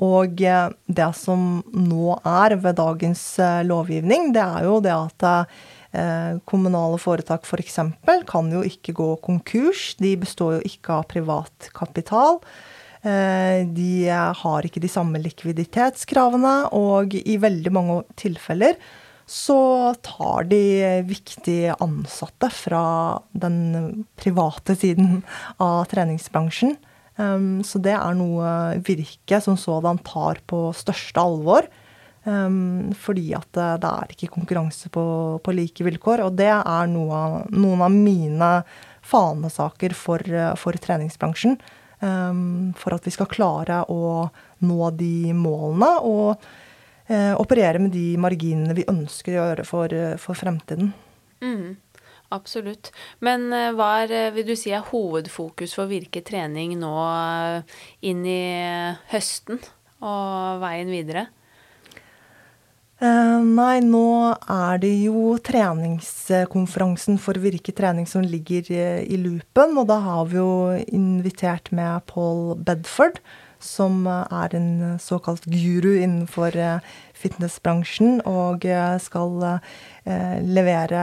Og eh, det som nå er ved dagens lovgivning, det er jo det at kommunale foretak f.eks. For kan jo ikke gå konkurs. De består jo ikke av privat kapital. Uh, de har ikke de samme likviditetskravene, og i veldig mange tilfeller så tar de viktige ansatte fra den private siden av treningsbransjen. Um, så det er noe Virke som sådan tar på største alvor. Um, fordi at det, er ikke konkurranse på, på, like vilkår. Og det er noe av, noen av mine fanesaker for, for treningsbransjen. Um, for at vi skal klare å nå de målene og uh, operere med de marginene vi ønsker å gjøre for, for fremtiden. Mm. Absolutt. Men eh, hva er, eh, vil du si, er hovedfokus for Virke trening nå eh, inn i høsten og veien videre? Uh, nei, nå er det jo treningskonferansen for Virke trening som ligger i loopen. Og da har vi jo invitert med Paul Bedford, som er en såkalt guru innenfor fitnessbransjen, og skal Eh, levere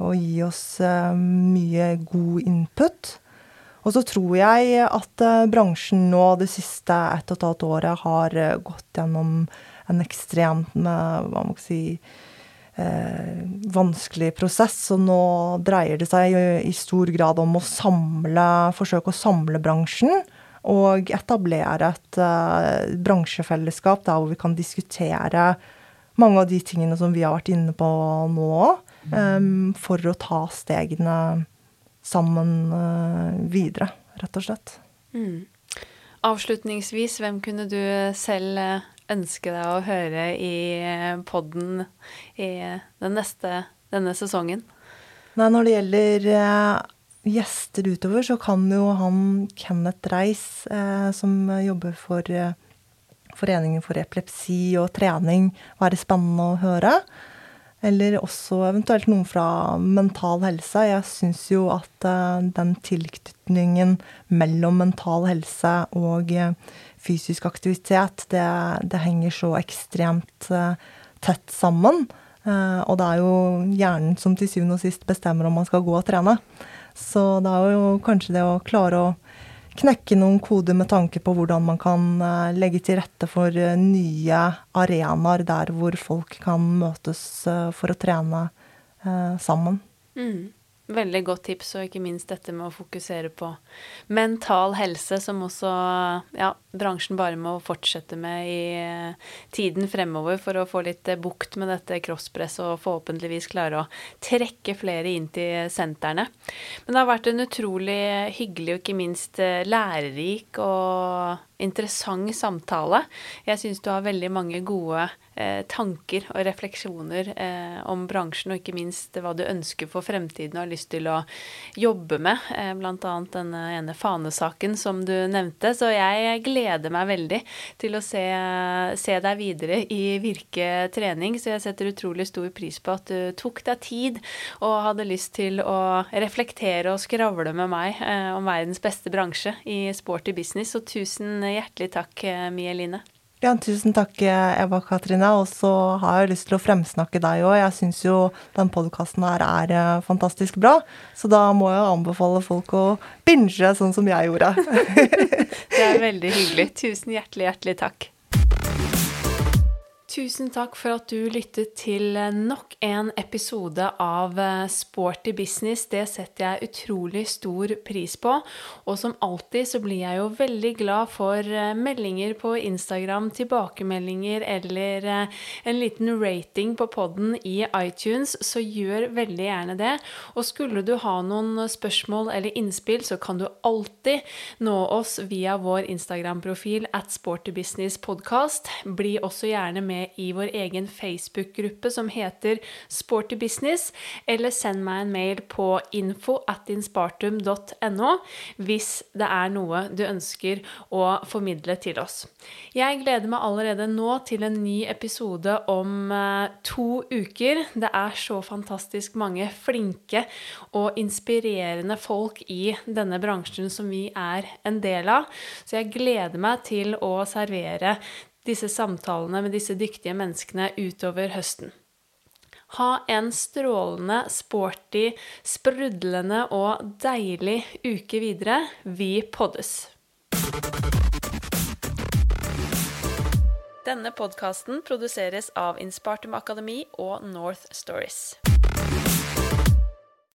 og gi oss eh, mye god input. Og så tror jeg at bransjen nå det siste ett og et halvt året har gått gjennom en ekstremt uh, hva må jeg si, vanskelig prosess. Og nå dreier det seg i stor grad om å samle, forsøke å samle bransjen. Og etablere et bransjefellesskap der hvor vi kan diskutere mange av de tingene som vi har vært inne på nå, um, for å ta stegene sammen uh, videre, rett og slett. Mm. Avslutningsvis, hvem kunne du selv eh, ønske deg å høre i eh, podden i den neste, denne sesongen? Nei, når det gjelder uh, gjester utover, så kan jo han Kenneth Reis, uh, som jobber for Foreningen for epilepsi og trening, være spennende å høre. Eller også eventuelt noen fra Mental Helse. Jeg syns jo at uh, den tilknytningen mellom mental helse og uh, fysisk aktivitet, det, det, henger så ekstremt uh, tett sammen. og det er jo hjernen som til syvende og sist bestemmer om man skal gå og trene. Så det er jo kanskje det å klare å knekke noen koder med tanke på hvordan man kan eh, legge til rette for eh, nye arenaer der hvor folk kan møtes eh, for å trene sammen. Mm. Veldig godt tips, og ikke minst dette med å fokusere på mental helse, som også ja, bransjen bare må fortsette med i eh, tiden fremover for å få litt eh, bukt med dette crosspresset og forhåpentligvis klare å trekke flere inn til sentrene. Men det har vært en utrolig hyggelig og ikke minst eh, lærerik og interessant samtale. Jeg syns du har veldig mange gode eh, tanker og refleksjoner eh, om bransjen, og ikke minst hva du ønsker for fremtiden og har lyst til å jobbe med. Eh, Bl.a. den ene fanesaken som du nevnte. Så jeg gleder meg veldig til å se, se, deg videre i Virke trening. Så jeg setter utrolig stor pris på at du tok deg tid og hadde lyst til å reflektere og skravle med meg eh, om verdens beste bransje i sporty business. Så tusen hjertelig takk, eh, Mie Line. Ja, tusen takk, eh, Eva Katrine. Og så har jeg lyst til å fremsnakke deg òg. Jeg syns jo den podkasten her er eh, fantastisk bra. Så da må jeg anbefale folk å binge sånn som jeg gjorde. det er veldig hyggelig. Tusen hjertelig, hjertelig takk. Tusen takk for at du lyttet til nok en episode av eh, Sporty business. Det setter jeg utrolig stor pris på. Og som alltid så blir jeg jo veldig glad for eh, meldinger på Instagram, tilbakemeldinger eller eh, en liten rating på podden i iTunes, så gjør veldig gjerne det. Og skulle du ha noen spørsmål eller innspill, så kan du alltid nå oss via vår Instagram-profil at sportybusinesspodkast. Bli også gjerne med i vår egen Facebook-gruppe som heter Sporty Business, eller send meg en mail på info hvis det er noe du ønsker å formidle til oss. Jeg gleder meg allerede nå til en ny episode om eh, to uker. Det er så fantastisk mange flinke og inspirerende folk i denne bransjen som vi er en del av, så jeg gleder meg til å servere disse samtalene med disse dyktige menneskene utover høsten. Ha en strålende, sporty, sprudlende og deilig uke videre. Vi poddes! Denne podkasten produseres av Inspartum Akademi og North Stories.